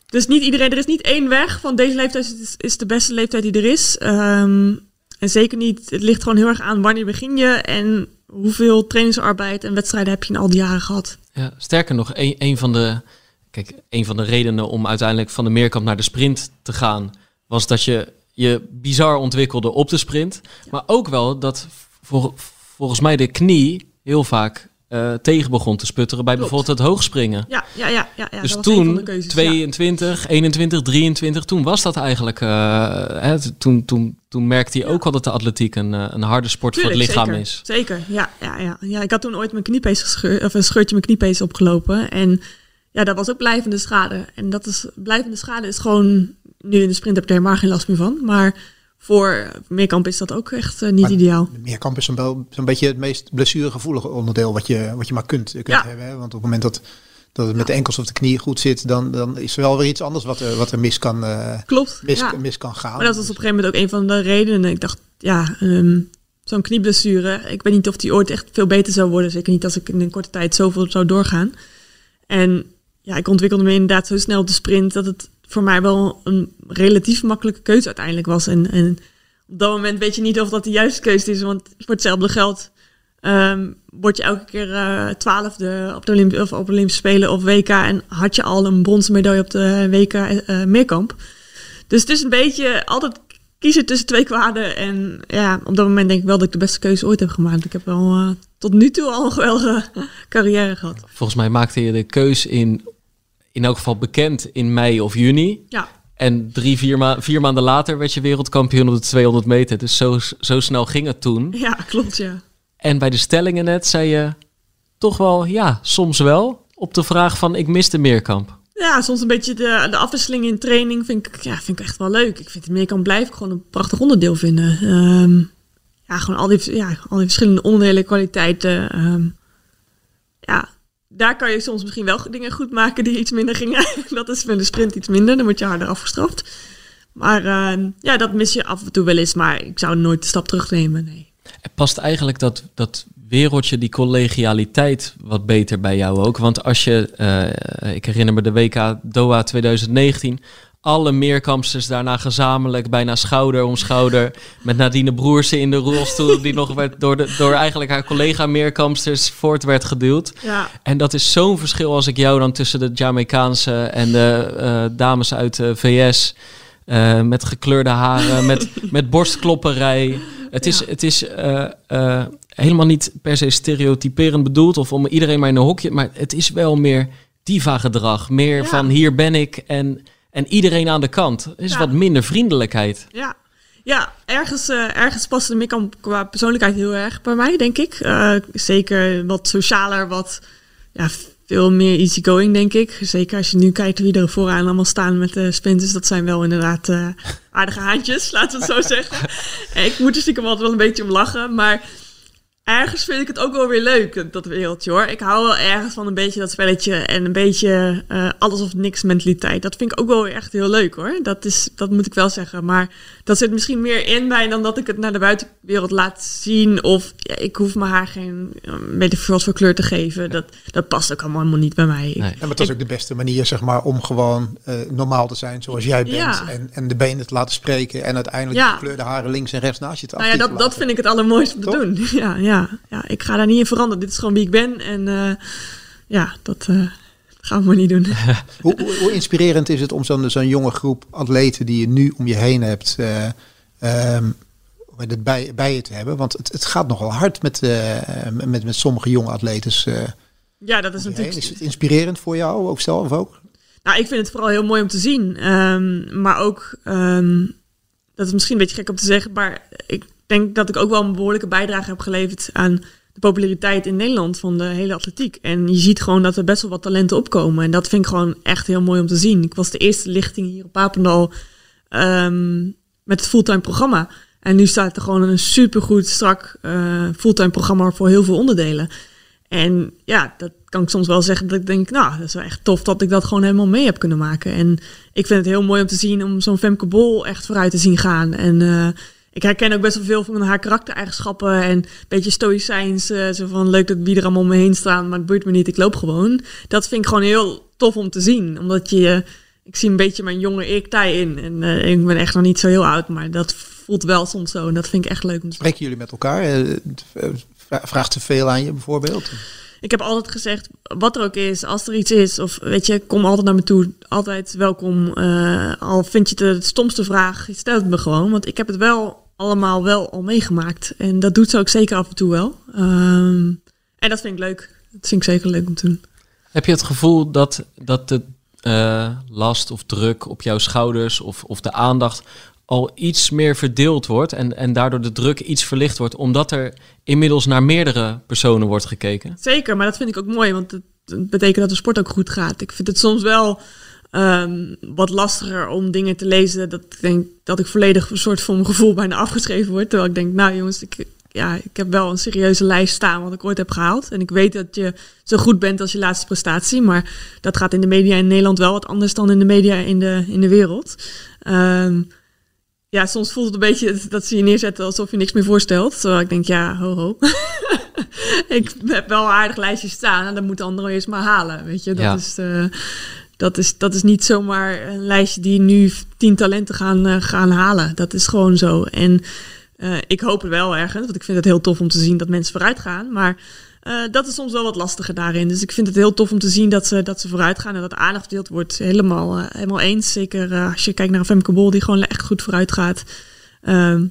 Dus niet iedereen, er is niet één weg van deze leeftijd is, is de beste leeftijd die er is. Um, en zeker niet, het ligt gewoon heel erg aan wanneer begin je en hoeveel trainingsarbeid en wedstrijden heb je in al die jaren gehad. Ja, sterker nog, een, een, van de, kijk, een van de redenen om uiteindelijk van de meerkamp naar de sprint te gaan, was dat je je bizar ontwikkelde op de sprint. Maar ook wel dat volgens mij de knie heel vaak uh, tegen begon te sputteren bij bijvoorbeeld het hoogspringen. Ja, ja, ja. ja, ja dus toen, 22, 21, 23, toen was dat eigenlijk... Uh, hè, toen, toen, toen merkte hij ook al dat de atletiek een, eh, een harde sport voor het lichaam zeker, is. Zeker, ja, ja, ja, ja. Ik had toen ooit mijn kniepees gescheurd, of een scheurtje mijn kniepees opgelopen. En ja, dat was ook blijvende schade. En dat is, blijvende schade is gewoon... Nu in de sprint heb ik er helemaal geen last meer van, maar voor Meerkamp is dat ook echt uh, niet maar ideaal. Meerkamp is zo'n zo beetje het meest blessuregevoelige onderdeel wat je, wat je maar kunt, kunt ja. hebben. Hè? Want op het moment dat, dat het met de enkels of de knieën goed zit, dan, dan is er wel weer iets anders wat er, wat er mis, kan, uh, Klopt, mis, mis kan gaan. Maar dat was op een gegeven moment ook een van de redenen. Ik dacht, ja, um, zo'n knieblessure, ik weet niet of die ooit echt veel beter zou worden. Zeker niet als ik in een korte tijd zoveel zou doorgaan. En ja, ik ontwikkelde me inderdaad zo snel op de sprint dat het voor mij wel een relatief makkelijke keuze uiteindelijk was. En, en op dat moment weet je niet of dat de juiste keuze is, want voor hetzelfde geld um, word je elke keer uh, twaalfde op de, op Olympische Spelen of WK en had je al een bronzen medaille op de WK uh, meerkamp. Dus het is een beetje altijd kiezen tussen twee kwaden. En ja, op dat moment denk ik wel dat ik de beste keuze ooit heb gemaakt. Ik heb wel tot nu toe al een geweldige [laughs] carrière gehad. Volgens mij maakte je de keuze in in elk geval bekend in mei of juni. Ja. En drie, vier, ma vier maanden later werd je wereldkampioen op de 200 meter. Dus zo, zo snel ging het toen. Ja, klopt, ja. En bij de stellingen net zei je toch wel, ja, soms wel. Op de vraag van, ik mis de meerkamp. Ja, soms een beetje de, de afwisseling in training vind ik, ja, vind ik echt wel leuk. Ik vind de meerkamp blijf ik gewoon een prachtig onderdeel vinden. Um, ja, gewoon al die, ja, al die verschillende onderdelen, kwaliteiten. Um, ja, daar kan je soms misschien wel dingen goed maken die iets minder gingen. [laughs] dat is met de sprint iets minder, dan word je harder afgestraft. Maar uh, ja, dat mis je af en toe wel eens, maar ik zou nooit de stap terugnemen. Nee. Past eigenlijk dat, dat wereldje, die collegialiteit wat beter bij jou ook. Want als je, uh, ik herinner me de WK Doha 2019, alle meerkampsters daarna gezamenlijk, bijna schouder om schouder, met Nadine Broersen in de rolstoel, die nog werd door, de, door eigenlijk haar collega meerkampsters voort werd geduwd. Ja. En dat is zo'n verschil als ik jou dan tussen de Jamaicaanse en de uh, dames uit de VS, uh, met gekleurde haren, met, [laughs] met borstklopperij. Het is, het is uh, helemaal niet per se stereotyperend bedoeld of om iedereen maar in een hokje, maar het is wel meer diva-gedrag. Meer ja. van hier ben ik en en iedereen aan de kant. is ja. wat minder vriendelijkheid. Ja, ja ergens, uh, ergens past de Mikam qua persoonlijkheid heel erg bij mij, denk ik. Uh, zeker wat socialer, wat ja, veel meer easygoing, denk ik. Zeker als je nu kijkt wie er vooraan allemaal staan met de sprinters. Dat zijn wel inderdaad uh, aardige haantjes, [laughs] laten we het zo zeggen. ik moet er stiekem altijd wel een beetje om lachen, maar ergens vind ik het ook wel weer leuk, dat wereldje hoor. Ik hou wel ergens van een beetje dat spelletje en een beetje uh, alles of niks mentaliteit. Dat vind ik ook wel weer echt heel leuk hoor. Dat, is, dat moet ik wel zeggen. Maar dat zit misschien meer in mij dan dat ik het naar de buitenwereld laat zien. Of ja, ik hoef mijn haar geen metafoor voor kleur te geven. Dat, dat past ook allemaal niet bij mij. Nee. En dat is ook de beste manier zeg maar om gewoon uh, normaal te zijn zoals jij bent. Ja. En, en de benen te laten spreken. En uiteindelijk Ja. de gekleurde haren links en rechts naast je te Nou ja, dat, dat vind ik het allermooiste om te doen. [laughs] Ja, ja, ja, ik ga daar niet in veranderen. Dit is gewoon wie ik ben. En eh, ja, dat eh, gaan we maar niet doen. [laughs] Hoe, hoe, hoe inspirerend is het om zo'n zo'n jonge groep atleten die je nu om je heen hebt, eh, ehm, met het bij, bij je te hebben? Want het, het gaat nogal hard met, eh, met, met sommige jonge atletes. eh, Ja, dat is natuurlijk... heen. Is het inspirerend voor jou, ook zelf ook? Nou, ik vind het vooral heel mooi om te zien. Ehm, maar ook, ehm, dat is misschien een beetje gek om te zeggen, maar ik denk dat ik ook wel een behoorlijke bijdrage heb geleverd aan de populariteit in Nederland van de hele atletiek. En je ziet gewoon dat er best wel wat talenten opkomen. En dat vind ik gewoon echt heel mooi om te zien. Ik was de eerste lichting hier op Papendal ehm, met het fulltime programma. En nu staat er gewoon een supergoed, strak eh, fulltime programma voor heel veel onderdelen. En ja, dat kan ik soms wel zeggen dat ik denk, nou, dat is wel echt tof dat ik dat gewoon helemaal mee heb kunnen maken. En ik vind het heel mooi om te zien om zo'n Femke Bol echt vooruit te zien gaan. En eh, ik herken ook best wel veel van haar karaktereigenschappen en een beetje stoïcijns. eh, zo van leuk dat wie er allemaal om me heen staan, maar het boeit me niet, ik loop gewoon. Dat vind ik gewoon heel tof om te zien, omdat je, ik zie een beetje mijn jonge ik daarin. En eh, ik ben echt nog niet zo heel oud, maar dat voelt wel soms zo. En dat vind ik echt leuk om te zien. Spreken jullie met elkaar? Eh, vra- Vraagt ze veel aan je bijvoorbeeld? Ik heb altijd gezegd, wat er ook is, als er iets is, of weet je, kom altijd naar me toe. Altijd welkom. Al vind je het de stomste vraag, stel het me gewoon. Want ik heb het wel allemaal wel al meegemaakt. En dat doet ze ook zeker af en toe wel. Ehm, en dat vind ik leuk. Dat vind ik zeker leuk om te doen. Heb je het gevoel dat, dat de eh, last of druk op jouw schouders of, of de aandacht al iets meer verdeeld wordt en, en daardoor de druk iets verlicht wordt, omdat er inmiddels naar meerdere personen wordt gekeken? Zeker, maar dat vind ik ook mooi, want het het betekent dat de sport ook goed gaat. Ik vind het soms wel ehm, wat lastiger om dingen te lezen. Dat ik denk dat ik volledig een soort van mijn gevoel bijna afgeschreven word. Terwijl ik denk, nou jongens, ik, ja, ik heb wel een serieuze lijst staan wat ik ooit heb gehaald. En ik weet dat je zo goed bent als je laatste prestatie. Maar dat gaat in de media in Nederland wel wat anders dan in de media in de, in de wereld. Ehm, ja, soms voelt het een beetje dat ze je neerzetten alsof je niks meer voorstelt. Terwijl ik denk, ja, ho ho. [laughs] ik heb wel een aardig lijstje staan en dan moeten anderen eerst maar halen. Weet je, dat, Ja. is, eh, dat, is, dat is niet zomaar een lijstje die nu tien talenten gaan, eh, gaan halen. Dat is gewoon zo. En eh, ik hoop het wel ergens, want ik vind het heel tof om te zien dat mensen vooruit gaan. Maar eh, dat is soms wel wat lastiger daarin. Dus ik vind het heel tof om te zien dat ze, dat ze vooruit gaan en dat aandacht verdeeld wordt. Helemaal, helemaal eens. Zeker als je kijkt naar een Femke Bol die gewoon echt goed vooruit gaat. Ehm,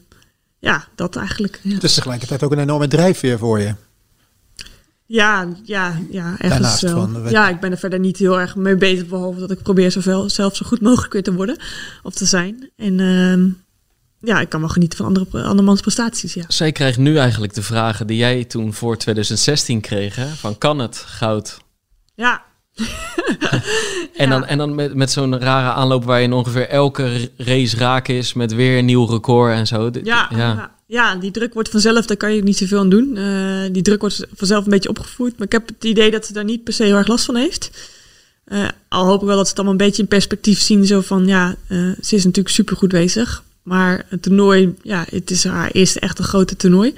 ja, dat eigenlijk. Ja. Het is tegelijkertijd ook een enorme drijfveer voor je. Ja, ja, ja, ergens wel. Ja, ik ben er verder niet heel erg mee bezig, behalve dat ik probeer zoveel, zelf zo goed mogelijk weer te worden of te zijn. En ehm, ja, ik kan wel genieten van andere, andermans prestaties, ja. Zij krijgt nu eigenlijk de vragen die jij toen voor 2016 kreeg. Hè? Van kan het goud? Ja, [laughs] En dan, en dan met, met zo'n rare aanloop waar je ongeveer elke race raak is met weer een nieuw record en zo. Ja, ja. Ja. die druk wordt vanzelf, daar kan je niet zoveel aan doen. Eh, die druk wordt vanzelf een beetje opgevoerd, maar ik heb het idee dat ze daar niet per se heel erg last van heeft. Eh, al hoop ik wel dat ze het allemaal een beetje in perspectief zien. Zo van, ja, eh, ze is natuurlijk super goed bezig. Maar het toernooi, ja, het is haar eerste echte grote toernooi.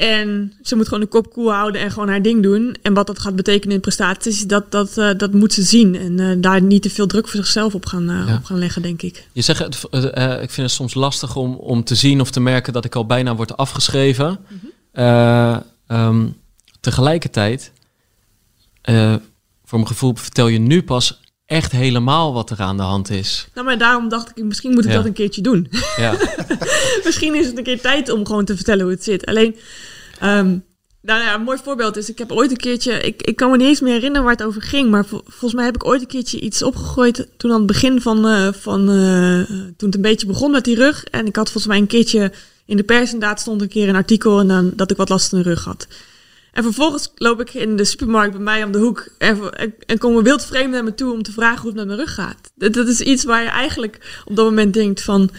En ze moet gewoon de kop koel houden en gewoon haar ding doen. En wat dat gaat betekenen in prestaties, dat, dat, eh, dat moet ze zien. En eh, daar niet te veel druk voor zichzelf op gaan, eh, Ja. op gaan leggen, denk ik. Je zegt, ik vind het soms lastig om, om te zien of te merken dat ik al bijna word afgeschreven. Eh, ehm, tegelijkertijd, voor mijn gevoel, vertel je nu pas echt helemaal wat er aan de hand is. Nou, maar daarom dacht ik, misschien moet ik Ja. dat een keertje doen. Ja, [laughs] Misschien is het een keer tijd om gewoon te vertellen hoe het zit. Alleen, ehm, nou ja, een mooi voorbeeld is, ik heb ooit een keertje, ik, ik kan me niet eens meer herinneren waar het over ging, maar vol- volgens mij heb ik ooit een keertje iets opgegooid toen aan het begin van, eh, van eh, toen het een beetje begon met die rug. En ik had volgens mij een keertje in de pers inderdaad stond een keer een artikel en dan dat ik wat last van de rug had. En vervolgens loop ik in de supermarkt bij mij om de hoek en, en, en komen wildvreemden naar me toe om te vragen hoe het met mijn rug gaat. Dat is iets waar je eigenlijk op dat moment denkt van,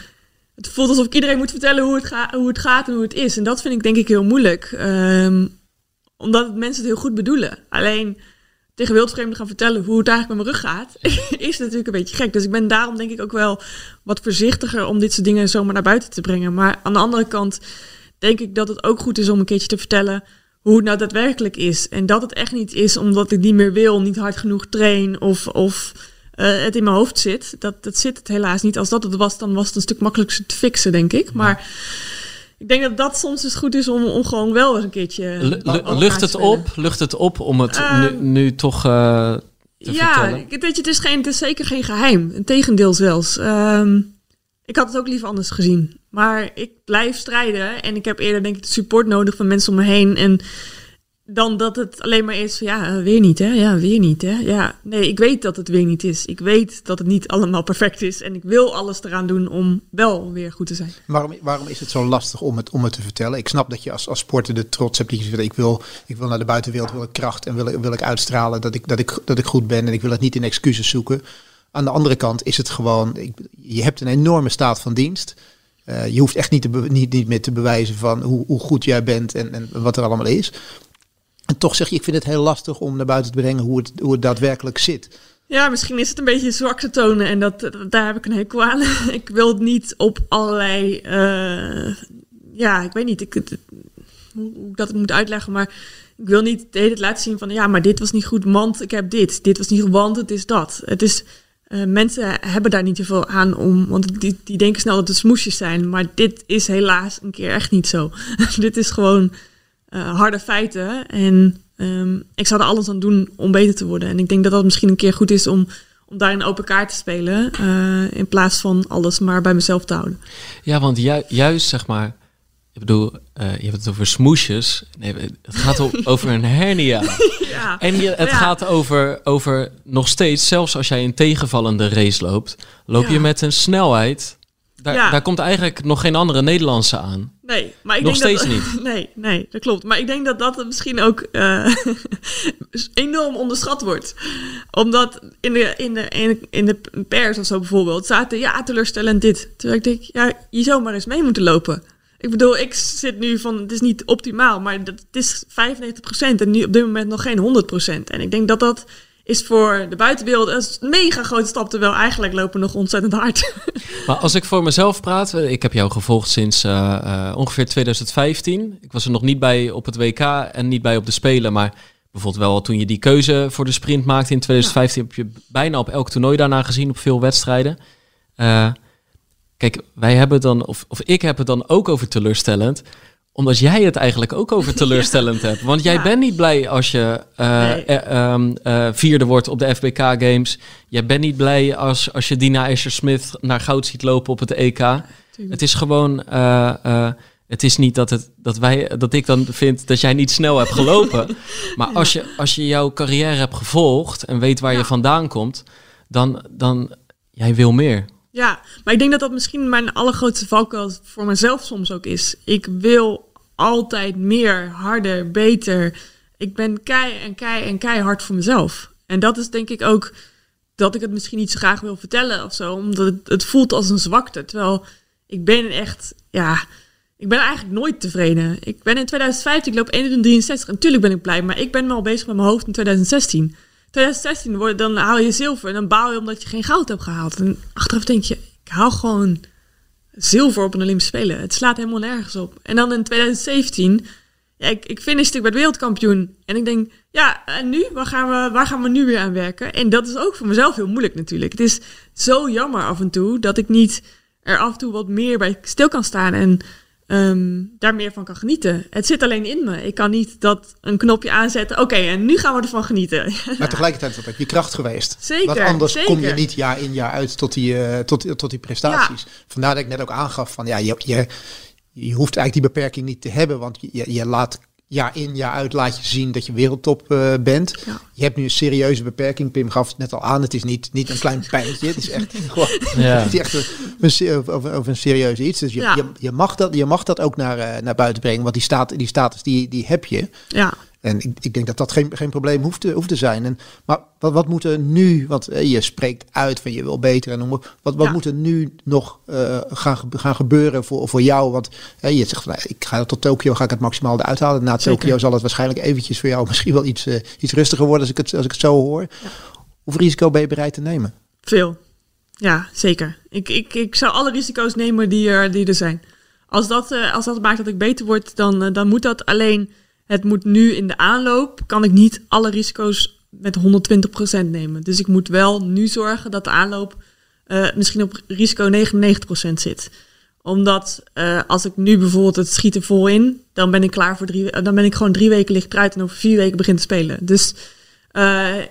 het voelt alsof ik iedereen moet vertellen hoe het, hoe het gaat en hoe het is. En dat vind ik denk ik heel moeilijk. Ehm, omdat mensen het heel goed bedoelen. Alleen tegen wildvreemden gaan vertellen hoe het eigenlijk met mijn rug gaat, [laughs] is natuurlijk een beetje gek. Dus ik ben daarom denk ik ook wel wat voorzichtiger om dit soort dingen zomaar naar buiten te brengen. Maar aan de andere kant denk ik dat het ook goed is om een keertje te vertellen hoe het nou daadwerkelijk is. En dat het echt niet is omdat ik niet meer wil, niet hard genoeg train of, of eh, het in mijn hoofd zit. Dat, dat zit het helaas niet. Als dat het was, dan was het een stuk makkelijker te fixen, denk ik. Maar ik denk dat dat soms dus goed is om, om gewoon wel eens een keertje... Lucht het op? Lucht het op om het Ehm. nu, nu toch eh, te ja, vertellen? ik- weet je, het is, geen, het is zeker geen geheim. Integendeel zelfs. Ehm, ik had het ook liever anders gezien. Maar ik blijf strijden. En ik heb eerder denk ik de support nodig van mensen om me heen. En dan dat het alleen maar is ja, weer niet hè. Ja, weer niet hè. Ja, nee, ik weet dat het weer niet is. Ik weet dat het niet allemaal perfect is. En ik wil alles eraan doen om wel weer goed te zijn. Waarom, waarom is het zo lastig om het, om het te vertellen? Ik snap dat je als, als sporter de trots hebt. Die je ik wil, ik wil naar de buitenwereld, wil ik kracht en wil, ik- wil ik uitstralen dat ik, dat, ik, dat ik goed ben. En ik wil het niet in excuses zoeken. Aan de andere kant is het gewoon, je hebt een enorme staat van dienst. Eh, je hoeft echt niet, te niet, niet meer te bewijzen van hoe, hoe goed jij bent en, en wat er allemaal is. En toch zeg je, ik vind het heel lastig om naar buiten te brengen hoe het, hoe het daadwerkelijk zit. Ja, misschien is het een beetje zwak te tonen en dat, daar heb ik een hekel aan. [laughs] ik wil het niet op allerlei, eh, ja, ik weet niet ik, het- hoe, ik moet uitleggen, maar ik wil niet tijd laten zien van, ja, maar dit was niet goed, want ik heb dit. Dit was niet goed, want het is dat. Het is, eh, mensen hebben daar niet zoveel aan om, want die, die denken snel dat het smoesjes zijn, maar dit is helaas een keer echt niet zo. [laughs] dit is gewoon eh, harde feiten. En ehm, ik zou er alles aan doen om beter te worden. En ik denk dat dat misschien een keer goed is om, om daar een open kaart te spelen. eh, in plaats van alles maar bij mezelf te houden. Ja, want ju- juist zeg maar, ik bedoel, eh, je hebt het over smoesjes. Nee, het gaat [laughs] over een hernia. Ja, En je, het Ja. gaat over, over nog steeds, zelfs als jij een tegenvallende race loopt, loop je met een snelheid. Daar, Ja. daar komt eigenlijk nog geen andere Nederlandse aan. nee, maar ik Nog denk steeds dat, niet. [laughs] Nee, nee, dat klopt. Maar ik denk dat dat misschien ook eh, [laughs] enorm onderschat wordt. Omdat in de, in, de, in, de, in de pers of zo bijvoorbeeld zaten, ja, teleurstellend dit. Terwijl ik denk, ja, je zou maar eens mee moeten lopen. Ik bedoel, ik zit nu van, het is niet optimaal, maar dat, het is 95% en nu op dit moment nog geen 100%. En ik denk dat dat is voor de buitenwereld een mega grote stap, terwijl eigenlijk lopen nog ontzettend hard. [laughs] Maar als ik voor mezelf praat, eh, ik heb jou gevolgd sinds eh, eh, ongeveer 2015. Ik was er nog niet bij op het WK en niet bij op de Spelen, maar bijvoorbeeld wel toen je die keuze voor de sprint maakte in 2015, heb je bijna op elk toernooi daarna gezien, op veel wedstrijden. Kijk, wij hebben dan, of, of ik heb het dan ook over teleurstellend, omdat jij het eigenlijk ook over [laughs] teleurstellend hebt. Want jij Ja. bent niet blij als je eh, Nee. eh, ehm, eh, vierde wordt op de FBK Games. Jij bent niet blij als, als je Dina Escher-Smith naar goud ziet lopen op het EK. Het is gewoon... het is niet dat, het, dat, wij, dat ik dan vind dat jij niet snel hebt gelopen. [laughs] maar als je, als je jouw carrière hebt gevolgd en weet waar je vandaan komt, dan, dan jij wil meer. Ja, maar ik denk dat dat misschien mijn allergrootste valkuil voor mezelf soms ook is. Ik wil altijd meer, harder, beter. Ik ben kei en kei en keihard voor mezelf. En dat is denk ik ook dat ik het misschien niet zo graag wil vertellen of zo. Omdat het, het voelt als een zwakte. Terwijl ik ben echt, ja, ik ben eigenlijk nooit tevreden. Ik ben in 2015, ik loop 1,63. Natuurlijk ben ik blij, maar ik ben wel bezig met mijn hoofd in 2016. 2016 wordt, dan haal je zilver en dan baal je omdat je geen goud hebt gehaald. En achteraf denk je, ik haal gewoon zilver op een Olympische Spelen. Het slaat helemaal nergens op. En dan in 2017, ja, ik, ik ik werd wereldkampioen. En ik denk, ja, en nu? Waar gaan, we, waar gaan we nu weer aan werken? En dat is ook voor mezelf heel moeilijk natuurlijk. Het is zo jammer af en toe dat ik niet er af en toe wat meer bij stil kan staan en ehm, daar meer van kan genieten. Het zit alleen in me. Ik kan niet dat een knopje aanzetten. Oké, en nu gaan we ervan genieten. [laughs] Maar tegelijkertijd is dat ook je kracht geweest. Zeker, Want anders zeker. kom je niet jaar in jaar uit tot die, eh, tot, tot die prestaties. Vandaar dat ik net ook aangaf van ja, je, je, je hoeft eigenlijk die beperking niet te hebben. Want je, je laat jaar in jaar uit laat je zien dat je wereldtop eh, bent. Ja. Je hebt nu een serieuze beperking. Pim gaf het net al aan. Het is niet, niet een klein pijntje. Het is echt [laughs] gewoon Ja. het is echt een, een, se- over, over een serieus iets. Dus je, Ja. je, je, mag dat, je mag dat ook naar, eh, naar buiten brengen. Want die, staat, die status die, die heb je. Ja, En ik, ik denk dat dat geen, geen probleem hoeft te, hoeft te zijn. En, maar wat, wat moet er nu, want eh, je spreekt uit van je wil beter en wat, wat Ja. moet er nu nog eh, gaan, gaan gebeuren voor, voor jou? Want eh, je zegt van nou, ik ga tot Tokio, ga ik het maximaal eruit halen. Na. Tokio zal het waarschijnlijk eventjes voor jou [laughs] misschien wel iets, iets rustiger worden als ik het, als ik het zo hoor. Hoeveel risico ben je bereid te nemen? veel. Ja, zeker. Ik, ik, ik zou alle risico's nemen die er, die er zijn. Als dat, als dat maakt dat ik beter word, dan, dan moet dat alleen. Het moet nu in de aanloop, kan ik niet alle risico's met 120% nemen. Dus ik moet wel nu zorgen dat de aanloop eh, misschien op risico 99% zit. Omdat eh, als ik nu bijvoorbeeld het schieten vol in, dan ben ik klaar voor drie, eh, dan ben ik gewoon drie weken licht eruit en over vier weken begin te spelen. Dus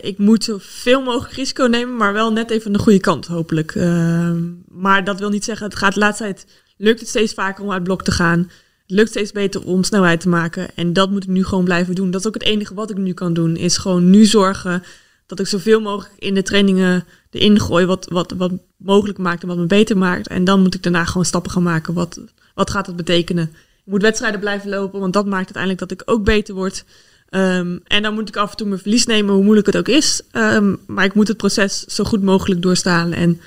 ik moet zoveel mogelijk risico nemen, maar wel net even aan de goede kant, hopelijk. Uh, maar dat wil niet zeggen, het gaat de laatste tijd, lukt het steeds vaker om uit blok te gaan. Lukt steeds beter om snelheid te maken. En dat moet ik nu gewoon blijven doen. Dat is ook het enige wat ik nu kan doen, is gewoon nu zorgen dat ik zoveel mogelijk in de trainingen erin gooi wat, wat, wat mogelijk maakt en wat me beter maakt. En dan moet ik daarna gewoon stappen gaan maken. Wat, wat gaat dat betekenen? Ik moet wedstrijden blijven lopen, want dat maakt uiteindelijk dat ik ook beter word. Um, en dan moet ik af en toe mijn verlies nemen, hoe moeilijk het ook is. Um, maar ik moet het proces zo goed mogelijk doorstaan en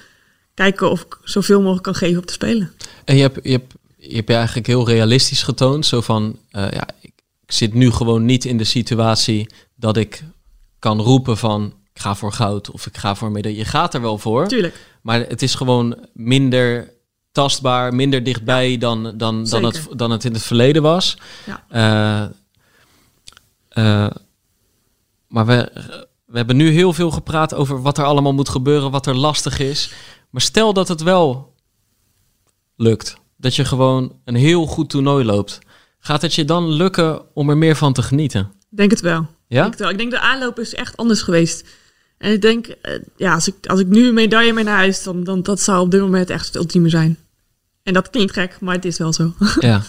kijken of ik zoveel mogelijk kan geven op te spelen. En je hebt, je hebt, je hebt je eigenlijk heel realistisch getoond. Zo van, uh, ja, ik, zit nu gewoon niet in de situatie dat ik kan roepen van ik ga voor goud of ik ga voor medaille. Je gaat er wel voor. Tuurlijk. Maar het is gewoon minder tastbaar, minder dichtbij ja. dan, dan, dan, het, dan het in het verleden was. Ja. Uh, uh, maar we, we hebben nu heel veel gepraat over wat er allemaal moet gebeuren, wat er lastig is. Maar stel dat het wel lukt. Dat je gewoon een heel goed toernooi loopt. Gaat het je dan lukken om er meer van te genieten? Denk het wel. Ja? Ik, denk, wel. ik denk de aanloop is echt anders geweest. En ik denk, uh, ja, als ik, als ik nu een medaille mee naar huis, dan, dan dat zou op dit moment echt het ultieme zijn. En dat klinkt gek, maar het is wel zo. [laughs] Ja.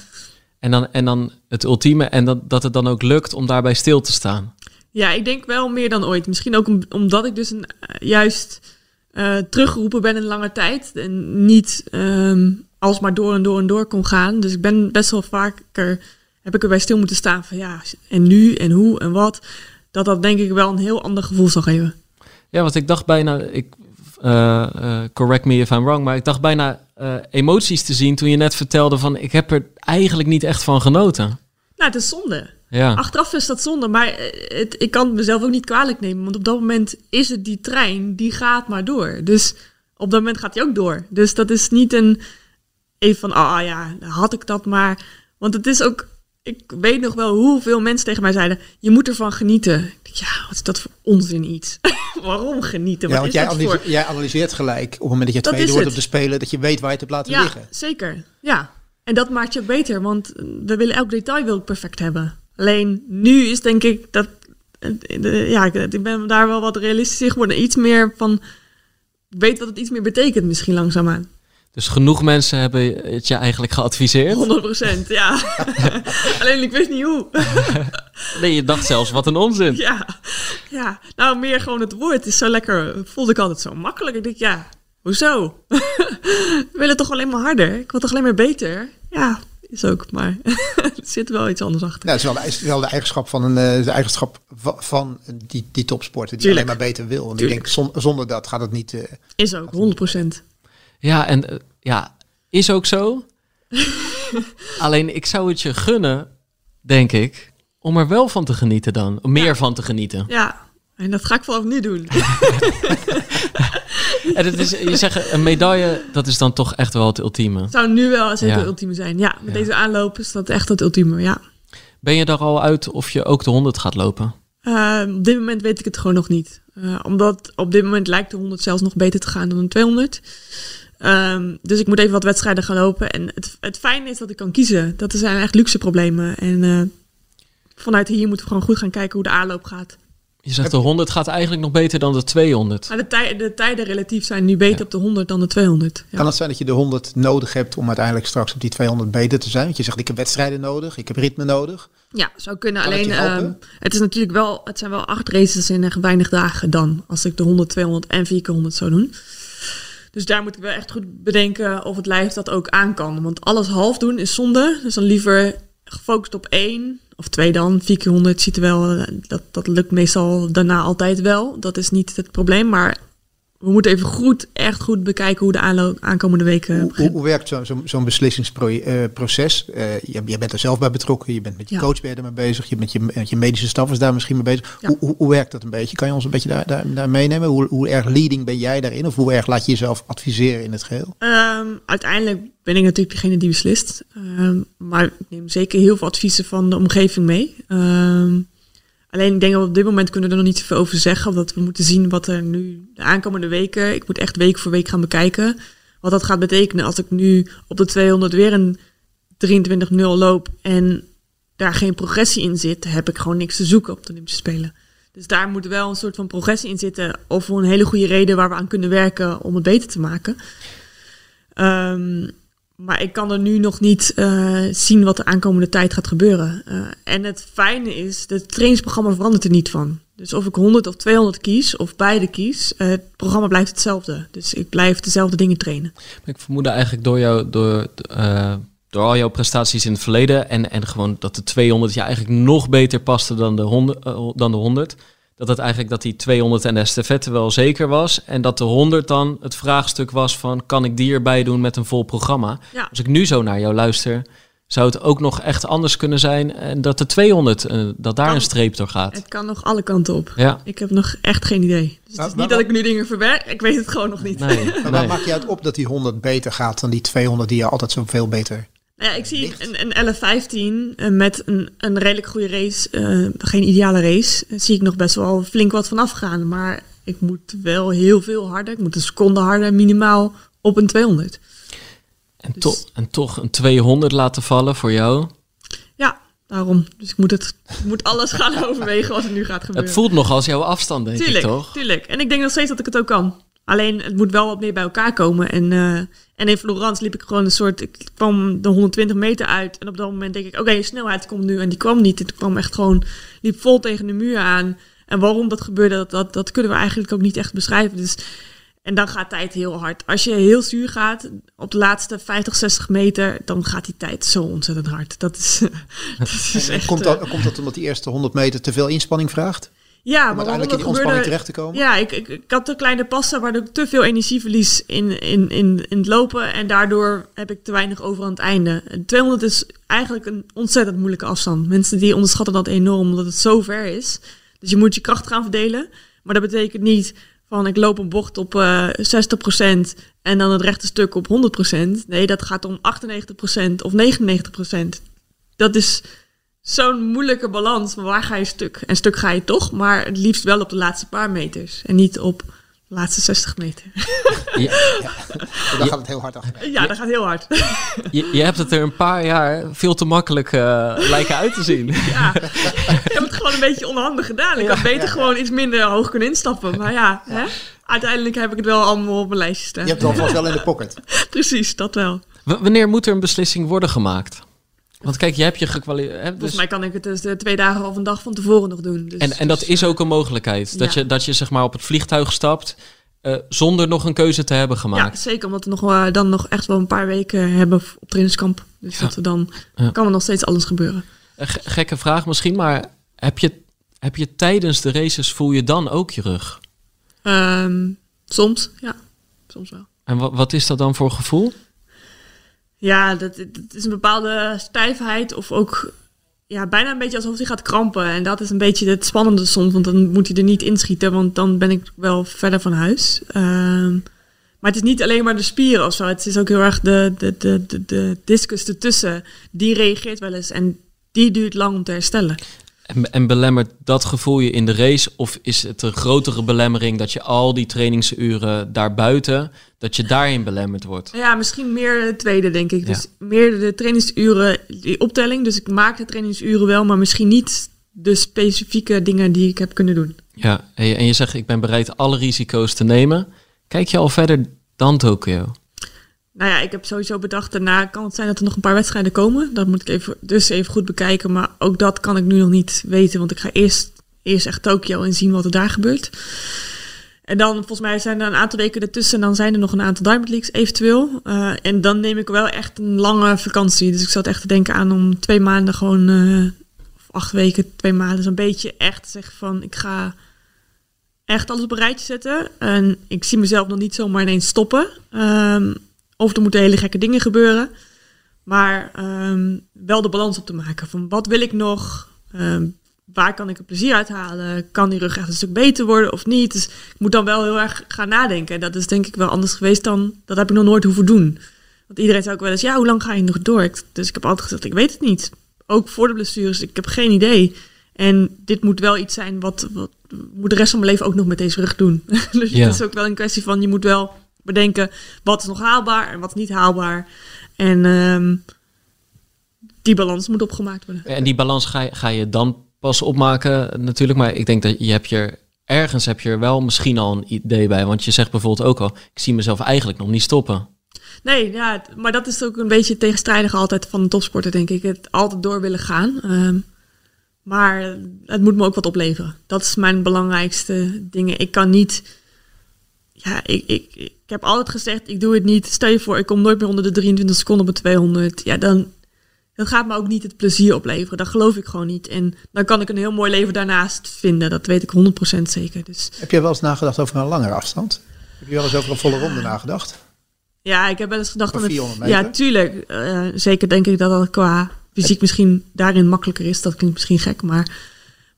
En dan, en dan het ultieme en dat, dat het dan ook lukt om daarbij stil te staan. Ja, ik denk wel meer dan ooit. Misschien ook om, omdat ik dus een, uh, juist uh, teruggeroepen ben in lange tijd. En niet um, alsmaar door en door en door kon gaan. Dus ik ben best wel vaker, heb ik erbij stil moeten staan van ja, en nu en hoe en wat. Dat dat denk ik wel een heel ander gevoel zal geven. Ja, want ik dacht bijna, ik, uh, uh, correct me if I'm wrong, maar ik dacht bijna uh, emoties te zien toen je net vertelde van ik heb er eigenlijk niet echt van genoten. Nou, het is zonde. Ja. Achteraf is dat zonde, maar het, ik kan het mezelf ook niet kwalijk nemen, want op dat moment is het die trein, die gaat maar door. Dus op dat moment gaat hij ook door. Dus dat is niet een even van, ah oh, ja, had ik dat maar. Want het is ook, ik weet nog wel hoeveel mensen tegen mij zeiden, je moet ervan genieten. Ja, wat is dat voor onzin iets? [laughs] Waarom genieten? Ja, want jij, analyse, jij, analyseert gelijk op het moment dat je tweede is wordt op de spelen, dat je weet waar je het hebt laten Ja, liggen. zeker. Ja. En dat maakt je ook beter, want we willen elk detail wil ik perfect hebben. Alleen nu is denk ik dat, eh, ja, ik- ben daar wel wat realistisch geworden. Iets meer van, weet wat het iets meer betekent misschien langzaamaan. Dus genoeg mensen hebben het je eigenlijk geadviseerd. 100 procent, ja. [laughs] Alleen ik wist niet hoe. [laughs] Nee, je dacht zelfs wat een onzin. Ja, ja. Nou, meer gewoon het woord is zo lekker. Voelde ik altijd zo makkelijk. Ik denk, ja, hoezo? [laughs] We willen toch alleen maar harder? Ik wil toch alleen maar beter? Ja, is ook, maar er zit wel iets anders achter. Nou, het is wel de, is wel de eigenschap van, een, eh, de eigenschap va- van die, die topsporter die Tuurlijk. alleen maar beter wil. Want Tuurlijk. ik denk, zon- zonder dat gaat het niet. eh, Is ook, 100 procent. Ja, en eh, ja, is ook zo. [laughs] Alleen ik zou het je gunnen, denk ik, om er wel van te genieten dan. Om meer Ja. van te genieten. Ja, en dat ga ik vanaf nu doen. [laughs] En het is, je zegt, een medaille, dat is dan toch echt wel het ultieme. Het zou nu wel Ja. het ultieme zijn. Ja, met Ja. deze aanloop is dat echt het ultieme, ja. Ben je er al uit of je ook de 100 gaat lopen? Eh, op dit moment weet ik het gewoon nog niet. Eh, omdat op dit moment lijkt de 100 zelfs nog beter te gaan dan een 200. Ehm, dus ik moet even wat wedstrijden gaan lopen. En het, het fijne is dat ik kan kiezen. Dat zijn echt luxe problemen. En eh, vanuit hier moeten we gewoon goed gaan kijken hoe de aanloop gaat. Je zegt de 100 gaat eigenlijk nog beter dan de 200. Maar de, tij- de tijden relatief zijn nu beter Ja. op de 100 dan de 200. Ja. Kan het zijn dat je de 100 nodig hebt om uiteindelijk straks op die 200 beter te zijn? Want je zegt, ik heb wedstrijden nodig, ik heb ritme nodig. Ja, zou kunnen. Kan het Alleen, helpen? ehm, het is natuurlijk wel, het zijn wel acht races in weinig dagen dan. Als ik de 100, 200 en 4 keer 100 zou doen. Dus daar moet ik wel echt goed bedenken of het lijf dat ook aan kan. Want alles half doen is zonde. Dus dan liever gefocust op één of twee dan. 4 keer 100 ziet er wel, eh, dat, dat lukt meestal daarna altijd wel. Dat is niet het probleem. Maar we moeten even goed, echt goed bekijken hoe de aanloop aankomende weken Hoe, begint. hoe, hoe werkt zo'n zo, zo'n beslissingsproces? Eh je, je bent er zelf bij betrokken, je bent met je Ja. coach ben je ermee bezig, je, bent je, met je medische staf is daar misschien mee bezig. Ja. Hoe, hoe, werkt dat een beetje? Kan je ons een beetje daar, daar, daar meenemen? Hoe, hoe erg leading ben jij daarin? Of hoe erg laat je jezelf adviseren in het geheel? Ehm, uiteindelijk ben ik natuurlijk degene die beslist. Ehm, maar ik neem zeker heel veel adviezen van de omgeving mee. Ehm, alleen ik denk dat we op dit moment kunnen we er nog niet zoveel over zeggen. Omdat we moeten zien wat er nu de aankomende weken... Ik moet echt week voor week gaan bekijken. Wat dat gaat betekenen als ik nu op de 200 weer een 23-0 loop... en daar geen progressie in zit... heb ik gewoon niks te zoeken op de Olympische Spelen. Dus daar moet wel een soort van progressie in zitten. Of een hele goede reden waar we aan kunnen werken om het beter te maken. Ehm, maar ik kan er nu nog niet uh, zien wat de aankomende tijd gaat gebeuren. Uh, en het fijne is, het trainingsprogramma verandert er niet van. Dus of ik 100 of 200 kies, of beide kies, uh, het programma blijft hetzelfde. Dus ik blijf dezelfde dingen trainen. Ik vermoed eigenlijk door, jou, door, door al jouw prestaties in het verleden... En, en gewoon dat de 200 je eigenlijk nog beter paste dan de 100... dan de 100 dat het eigenlijk dat die 200 en de estafette wel zeker was. En dat de 100 dan het vraagstuk was van kan ik die erbij doen met een vol programma. Ja. Als ik nu zo naar jou luister, zou het ook nog echt anders kunnen zijn. En dat de 200, uh, dat daar Kan. een streep door gaat. Het kan nog alle kanten op. Ja. Ik heb nog echt geen idee. Dus het is maar- niet dat ik nu dingen verwerk. Ik weet het gewoon nog niet. Nee, [laughs] Maar nee. maak je uit op dat die 100 beter gaat dan die 200 die je altijd zoveel beter... Nou ja, ik zie een, een LF15 eh, met een, een redelijk goede race, eh, geen ideale race, zie ik nog best wel flink wat vanaf gaan. Maar ik moet wel heel veel harder. Ik moet een seconde harder minimaal op een 200. En, toch en toch een 200 laten vallen voor jou. Ja, daarom. Dus ik moet, het, ik moet alles gaan [laughs] overwegen wat er nu gaat gebeuren. Het voelt nog als jouw afstand, denk tuurlijk, ik toch? tuurlijk. En ik denk nog steeds dat ik het ook kan. Alleen het moet wel wat meer bij elkaar komen. En, eh, en in Florence liep ik gewoon een soort. Ik kwam de 120 meter uit. En op dat moment denk ik: oké, snelheid komt nu. En die kwam niet. Het kwam echt gewoon. liep vol tegen de muur aan. En waarom dat gebeurde, dat, dat, dat kunnen we eigenlijk ook niet echt beschrijven. Dus, en dan gaat tijd heel hard. Als je heel zuur gaat op de laatste 50, 60 meter, dan gaat die tijd zo ontzettend hard. Dat is, [laughs] dat is En echt. komt, eh, dat, komt dat omdat die eerste 100 meter te veel inspanning vraagt? Ja, Om maar uiteindelijk in die gebeurde- terecht te komen? Ja, ik, ik, ik had te kleine passen waardoor ik te veel energie verlies in, in, in, in het lopen. En daardoor heb ik te weinig over aan het einde. En 200 is eigenlijk een ontzettend moeilijke afstand. Mensen die onderschatten dat enorm, omdat het zo ver is. Dus je moet je kracht gaan verdelen. Maar dat betekent niet van ik loop een bocht op eh 60% en dan het rechte stuk op 100%. Nee, dat gaat om 98% of 99%. Dat is zo'n moeilijke balans. Maar waar ga je stuk? En stuk ga je toch, maar het liefst wel op de laatste paar meters. En niet op de laatste 60 meter. Je, [laughs] Dan gaat het heel hard achter. ja, dat gaat heel hard. je, je hebt het er een paar jaar veel te makkelijk eh, lijken uit te zien. ja. [laughs] Ik heb het gewoon een beetje onhandig gedaan. Ik had beter gewoon iets minder hoog kunnen instappen. Maar ja, Hè? uiteindelijk heb ik het wel allemaal op mijn lijstje staan. Je hebt het alvast wel in de pocket. [laughs] Precies, dat wel. W- wanneer moet er een beslissing worden gemaakt? Want kijk, je hebt je gekwalificeerd. Volgens mij kan ik het dus de twee dagen of een dag van tevoren nog doen. Dus, En, en dat dus, is eh, ook een mogelijkheid. Dat, ja. je, dat je zeg maar op het vliegtuig stapt eh, zonder nog een keuze te hebben Ja, gemaakt. zeker. Omdat we nog, eh, dan nog echt wel een paar weken hebben op trainingskamp. Dus dat we dan Ja. kan er nog steeds alles gebeuren. Gekke vraag misschien, maar heb je, heb je tijdens de races voel je dan ook je rug? Ehm, soms, ja. Soms wel. En wat, wat is dat dan voor gevoel? Ja, dat, is een bepaalde stijfheid of ook ja, bijna een beetje alsof hij gaat krampen. En dat is een beetje het spannende soms, want dan moet hij er niet inschieten, want dan ben ik wel verder van huis. Ehm, maar het is niet alleen maar de spieren of zo. Het is ook heel erg de, de, de, de, de discus ertussen. Die reageert wel eens en die duurt lang om te herstellen. En, en belemmert dat gevoel je in de race? Of is het een grotere belemmering dat je al die trainingsuren daarbuiten, dat je daarin belemmerd wordt? Ja, misschien meer het tweede, denk ik. Ja. Dus meer de trainingsuren, die optelling. Dus ik maak de trainingsuren wel, maar misschien niet de specifieke dingen die ik heb kunnen doen. Ja, en je, en je zegt ik ben bereid alle risico's te nemen. Kijk je al verder dan Tokio? Nou ja, ik heb sowieso bedacht, daarna kan het zijn dat er nog een paar wedstrijden komen. Dat moet ik even, dus even goed bekijken. Maar ook dat kan ik nu nog niet weten, want ik ga eerst, eerst echt Tokio en zien wat er daar gebeurt. En dan, volgens mij zijn er een aantal weken ertussen. En dan zijn er nog een aantal Diamond Leagues eventueel. Eh, en dan neem ik wel echt een lange vakantie. Dus ik zat echt te denken aan om twee maanden gewoon... eh, of acht weken, twee maanden. Zo'n beetje echt zeggen van... Ik ga echt alles op een rijtje zetten. En ik zie mezelf nog niet zomaar ineens stoppen. Ehm, of er moeten hele gekke dingen gebeuren. Maar ehm, wel de balans op te maken. Van wat wil ik nog? Ehm, waar kan ik er plezier uit halen? Kan die rug echt een stuk beter worden of niet? Dus ik moet dan wel heel erg gaan nadenken. Dat is denk ik wel anders geweest dan... Dat heb ik nog nooit hoeven doen. Want iedereen zei ook wel eens... Ja, hoe lang ga je nog door? Dus ik heb altijd gezegd, ik weet het niet. Ook voor de blessures, ik heb geen idee. En dit moet wel iets zijn wat... wat moet de rest van mijn leven ook nog met deze rug doen. [laughs] dus Ja. het is ook wel een kwestie van... Je moet wel bedenken wat is nog haalbaar en wat is niet haalbaar. En ehm, die balans moet opgemaakt worden. En die balans ga je, ga je dan pas opmaken natuurlijk. Maar ik denk dat je hebt je ergens heb je er wel misschien al een idee bij. Want je zegt bijvoorbeeld ook al, ik zie mezelf eigenlijk nog niet stoppen. Nee, ja, maar dat is ook een beetje tegenstrijdig altijd van een topsporter, denk ik. Het altijd door willen gaan. Ehm, maar het moet me ook wat opleveren. Dat is mijn belangrijkste dingen. Ik kan niet... Ja, ik, ik, ik heb altijd gezegd, ik doe het niet. Stel je voor, ik kom nooit meer onder de 23 seconden op een 200. Ja, dan... Dat gaat me ook niet het plezier opleveren. Dat geloof ik gewoon niet. En dan kan ik een heel mooi leven daarnaast vinden. Dat weet ik 100% zeker. Dus Heb je wel eens nagedacht over een langere afstand? Heb je wel eens over een volle ronde nagedacht? Ja, ik heb wel eens gedacht Of aan het... 400 meter? Ja, tuurlijk. Eh, zeker denk ik dat dat qua fysiek misschien daarin makkelijker is. Dat klinkt misschien gek, maar,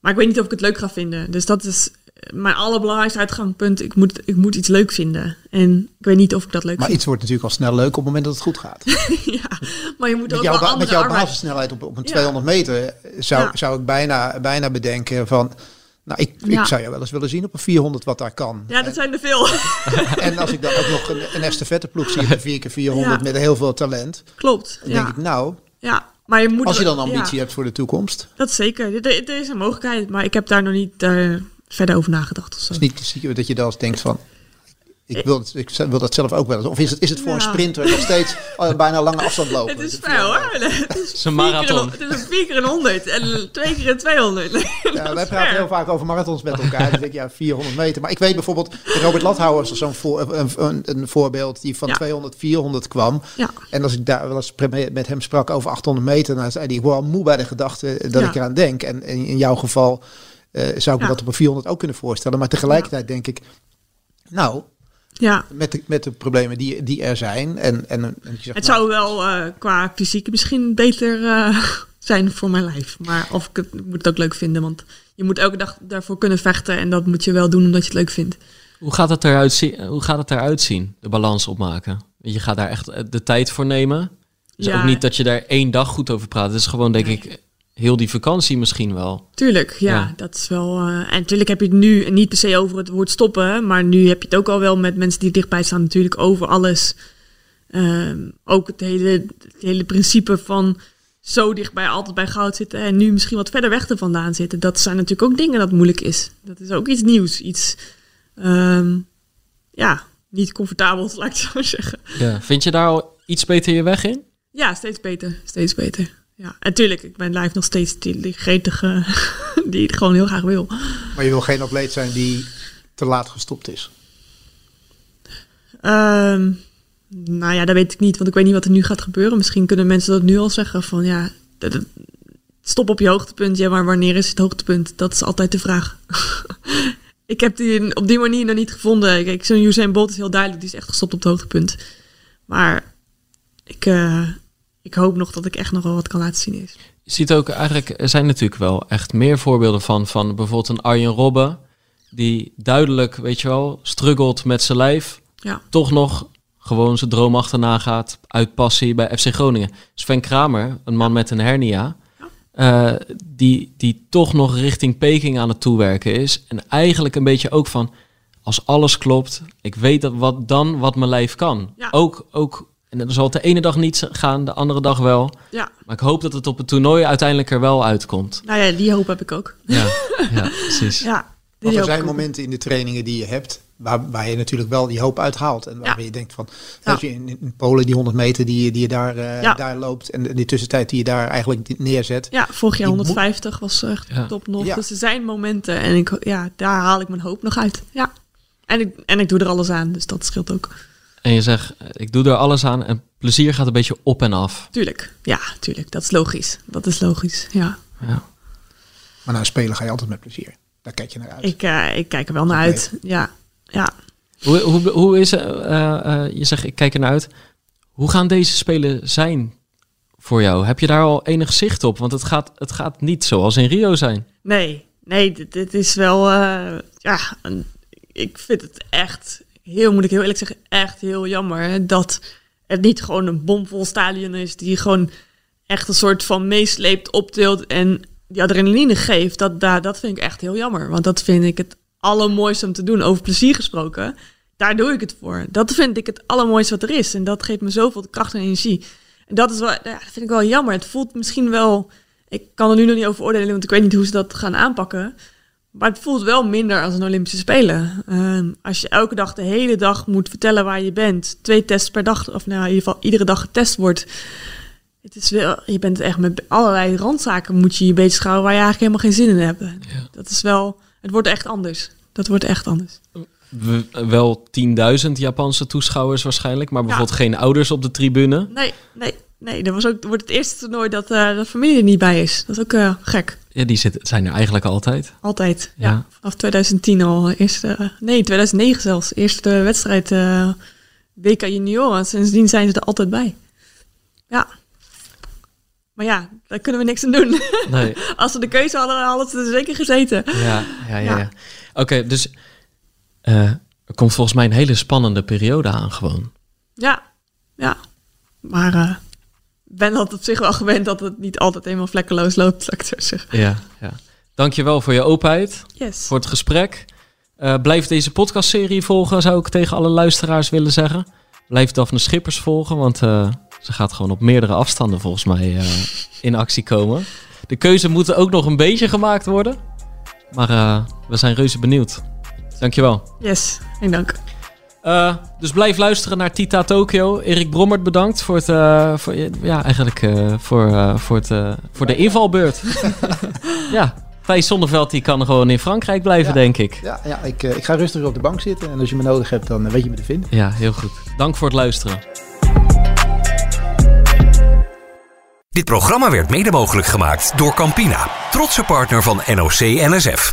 maar ik weet niet of ik het leuk ga vinden. Dus dat is mijn allerbelangrijkste uitgangspunt. Ik moet, ik moet iets leuk vinden. En ik weet niet of ik dat leuk Maar vind. iets wordt natuurlijk al snel leuk op het moment dat het goed gaat. [laughs] ja, maar je moet Met ook jouw, wel met jouw basissnelheid op, op een Ja. 200 meter zou, Ja. zou ik bijna, bijna bedenken van... Nou, ik, Ja. ik zou je wel eens willen zien op een 400 wat daar kan. Ja, dat zijn er veel. [laughs] En als ik dan ook nog een, een estafetteploeg zie op een 4 keer 400 Ja. met heel veel talent, Klopt. dan denk ik nou, ja, maar je moet... als je dan ambitie hebt voor de toekomst, Dat zeker. Er, er is een mogelijkheid, maar ik heb daar nog niet eh, verder over nagedacht of zo. is niet zie je dat je dan eens denkt van... Ik wil, het, ik wil dat zelf ook wel eens. Of is het, is het voor een Ja. sprinter nog steeds [laughs] oh, bijna lange afstand lopen? Het is 400. hoor. Het is, een vier keer marathon. het is een vier keer een 100 en twee keer een 200. Ja, [laughs] wij praten ver. heel vaak over marathons met elkaar. Dan denk ik, ja, 400 meter. Maar ik weet bijvoorbeeld, Robert Lathouwer is zo'n voor, een, een, een voorbeeld die van Ja. 200, 400 kwam. Ja. En als ik daar wel eens met hem sprak over 800 meter, dan zei hij, ik word al moe bij de gedachte dat Ja. ik eraan denk. En, in- in jouw geval zou ik me dat op een 400 ook kunnen voorstellen. Maar tegelijkertijd denk ik, nou, Ja, met de, met de problemen die, die er zijn. En, en, en je zegt, het nou, zou wel eh, qua fysiek misschien beter eh, [laughs] zijn voor mijn lijf. Maar of ik het ik moet het ook leuk vinden, want je moet elke dag daarvoor kunnen vechten. En dat moet je wel doen omdat je het leuk vindt. Hoe gaat het eruit, zien, hoe gaat het eruit zien, de balans opmaken? Je gaat daar echt eh, de tijd voor nemen. Dus Ja. ook niet dat je daar één dag goed over praat. Het is gewoon, denk Nee. ik, heel die vakantie misschien wel. Tuurlijk, ja, Ja. dat is wel. eh, en natuurlijk heb je het nu niet per se over het woord stoppen, maar nu heb je het ook al wel met mensen die dichtbij staan, natuurlijk over alles. Ehm, ook het hele, het hele principe van zo dichtbij altijd bij goud zitten en nu misschien wat verder weg er vandaan zitten. Dat zijn natuurlijk ook dingen dat moeilijk is. Dat is ook iets nieuws, iets. ehm, ja, niet comfortabel, laat ik het zo [laughs] zeggen. Ja. Vind je daar al iets beter je weg in? Ja, steeds beter, steeds beter. Ja, en tuurlijk, ik ben live nog steeds die, die gretige [laughs] die het gewoon heel graag wil. maar je wil geen atleet zijn die te laat gestopt is. Ehm, nou ja, dat weet ik niet, want ik weet niet wat er nu gaat gebeuren. Misschien kunnen mensen dat nu al zeggen van ja, stop op je hoogtepunt. Ja, maar wanneer is het hoogtepunt? Dat is altijd de vraag. [laughs] ik heb die op die manier nog niet gevonden. Kijk, zo'n Usain Bolt is heel duidelijk, die is echt gestopt op het hoogtepunt. Maar ik, eh, ik hoop nog dat ik echt nog wel wat kan laten zien is. Je ziet ook eigenlijk, er zijn natuurlijk wel echt meer voorbeelden van, van bijvoorbeeld een Arjen Robben, die duidelijk, weet je wel, struggelt met zijn lijf, Ja, toch nog gewoon zijn droom achterna gaat uit passie bij FC Groningen. Sven Kramer, een man met een hernia, eh, die, die toch nog richting Peking aan het toewerken is. En eigenlijk een beetje ook van, als alles klopt, ik weet dat wat dan wat mijn lijf kan. Ja. Ook, ook, en dan zal het de ene dag niet gaan, de andere dag wel. ja. Maar ik hoop dat het op het toernooi uiteindelijk er wel uitkomt. Nou ja, die hoop heb ik ook. Ja, [laughs] ja precies. Ja, die Want er zijn momenten in de trainingen die je hebt, waar, waar je natuurlijk wel die hoop uithaalt. En waar Ja. je denkt van, Ja. als je in, in Polen die 100 meter die, je- die je daar, eh, Ja. daar loopt en die tussentijd die je daar eigenlijk neerzet. Ja, vorig jaar Die moet- 150 was echt Ja. top nog. Ja. Dus er zijn momenten en ik, ja, daar haal ik mijn hoop nog uit. Ja. En ik, en ik doe er alles aan, dus dat scheelt ook. En je zegt, ik doe er alles aan en plezier gaat een beetje op en af. Tuurlijk, ja, tuurlijk. Dat is logisch. Dat is logisch, ja. Ja. Maar naar spelen ga je altijd met plezier. Daar kijk je naar uit. Ik, eh, ik kijk er wel naar uit. Ja, ja. Hoe, hoe, hoe is het? eh, eh, je zegt, ik kijk er naar uit. Hoe gaan deze spelen zijn voor jou? Heb je daar al enig zicht op? Want het gaat, het gaat niet zoals in Rio zijn. Nee, nee, dit, dit is wel, eh, ja, een- ik vind het echt heel, moet ik heel eerlijk zeggen, echt heel jammer dat het niet gewoon een bomvol stadion is die gewoon echt een soort van meesleept, optilt en die adrenaline geeft. Dat, daar dat vind ik echt heel jammer, want dat vind ik het allermooiste om te doen. Over plezier gesproken, daar doe ik het voor. Dat vind ik het allermooiste wat er is en dat geeft me zoveel kracht en energie. En dat is wel, ja, dat vind ik wel jammer. Het voelt misschien wel Ik kan er nu nog niet over oordelen, want ik weet niet hoe ze dat gaan aanpakken. Maar het voelt wel minder als een Olympische Spelen. Ehm, als je elke dag de hele dag moet vertellen waar je bent. Twee tests per dag, of nou in ieder geval iedere dag getest wordt. Het is wel, je bent echt met allerlei randzaken moet je je bezighouden waar je eigenlijk helemaal geen zin in hebt. Dat is wel, het wordt echt anders. Dat wordt echt anders. We- wel 10.000 Japanse toeschouwers waarschijnlijk, maar bijvoorbeeld geen ouders op de tribune. Nee, nee, nee. Dat was ook, wordt het eerste toernooi dat eh de familie er niet bij is. Dat is ook eh, gek. Ja, die zijn er eigenlijk altijd. Altijd. Ja. Ja. Vanaf 2010 al. Eerste, nee, 2009 zelfs. Eerste wedstrijd eh, WK Junioren. Sindsdien zijn ze er altijd bij. Ja. Maar ja, daar kunnen we niks aan doen. [laughs] Nee. Als ze de keuze hadden, hadden ze er zeker gezeten. Ja, ja, ja. ja. Ja. Oké, dus eh, er komt volgens mij een hele spannende periode aan gewoon. Ja, ja. Maar eh, ben dat op zich wel gewend dat het niet altijd helemaal vlekkeloos loopt, zou ik zo zeggen. Ja, ja. Dankjewel voor je openheid, Yes. voor het gesprek. Eh, blijf deze podcastserie volgen, zou ik tegen alle luisteraars willen zeggen. Blijf Daphne Schippers volgen, want eh, ze gaat gewoon op meerdere afstanden volgens mij eh, in actie komen. De keuze moet ook nog een beetje gemaakt worden. Maar we zijn reuze benieuwd. Dankjewel. Yes, geen dank. Eh, dus blijf luisteren naar Tita Tokyo. Erik Brommert bedankt voor het, eh, voor, ja, eigenlijk eh, voor, voor, het, voor de invalbeurt. [laughs] ja, Thijs Zonneveld die kan gewoon in Frankrijk blijven, Ja. denk ik. Ja, ja ik, ik ga rustig op de bank zitten. En als je me nodig hebt, dan weet je me te vinden. Ja, heel goed. Dank voor het luisteren. Dit programma werd mede mogelijk gemaakt door Campina, trotse partner van NOC NSF.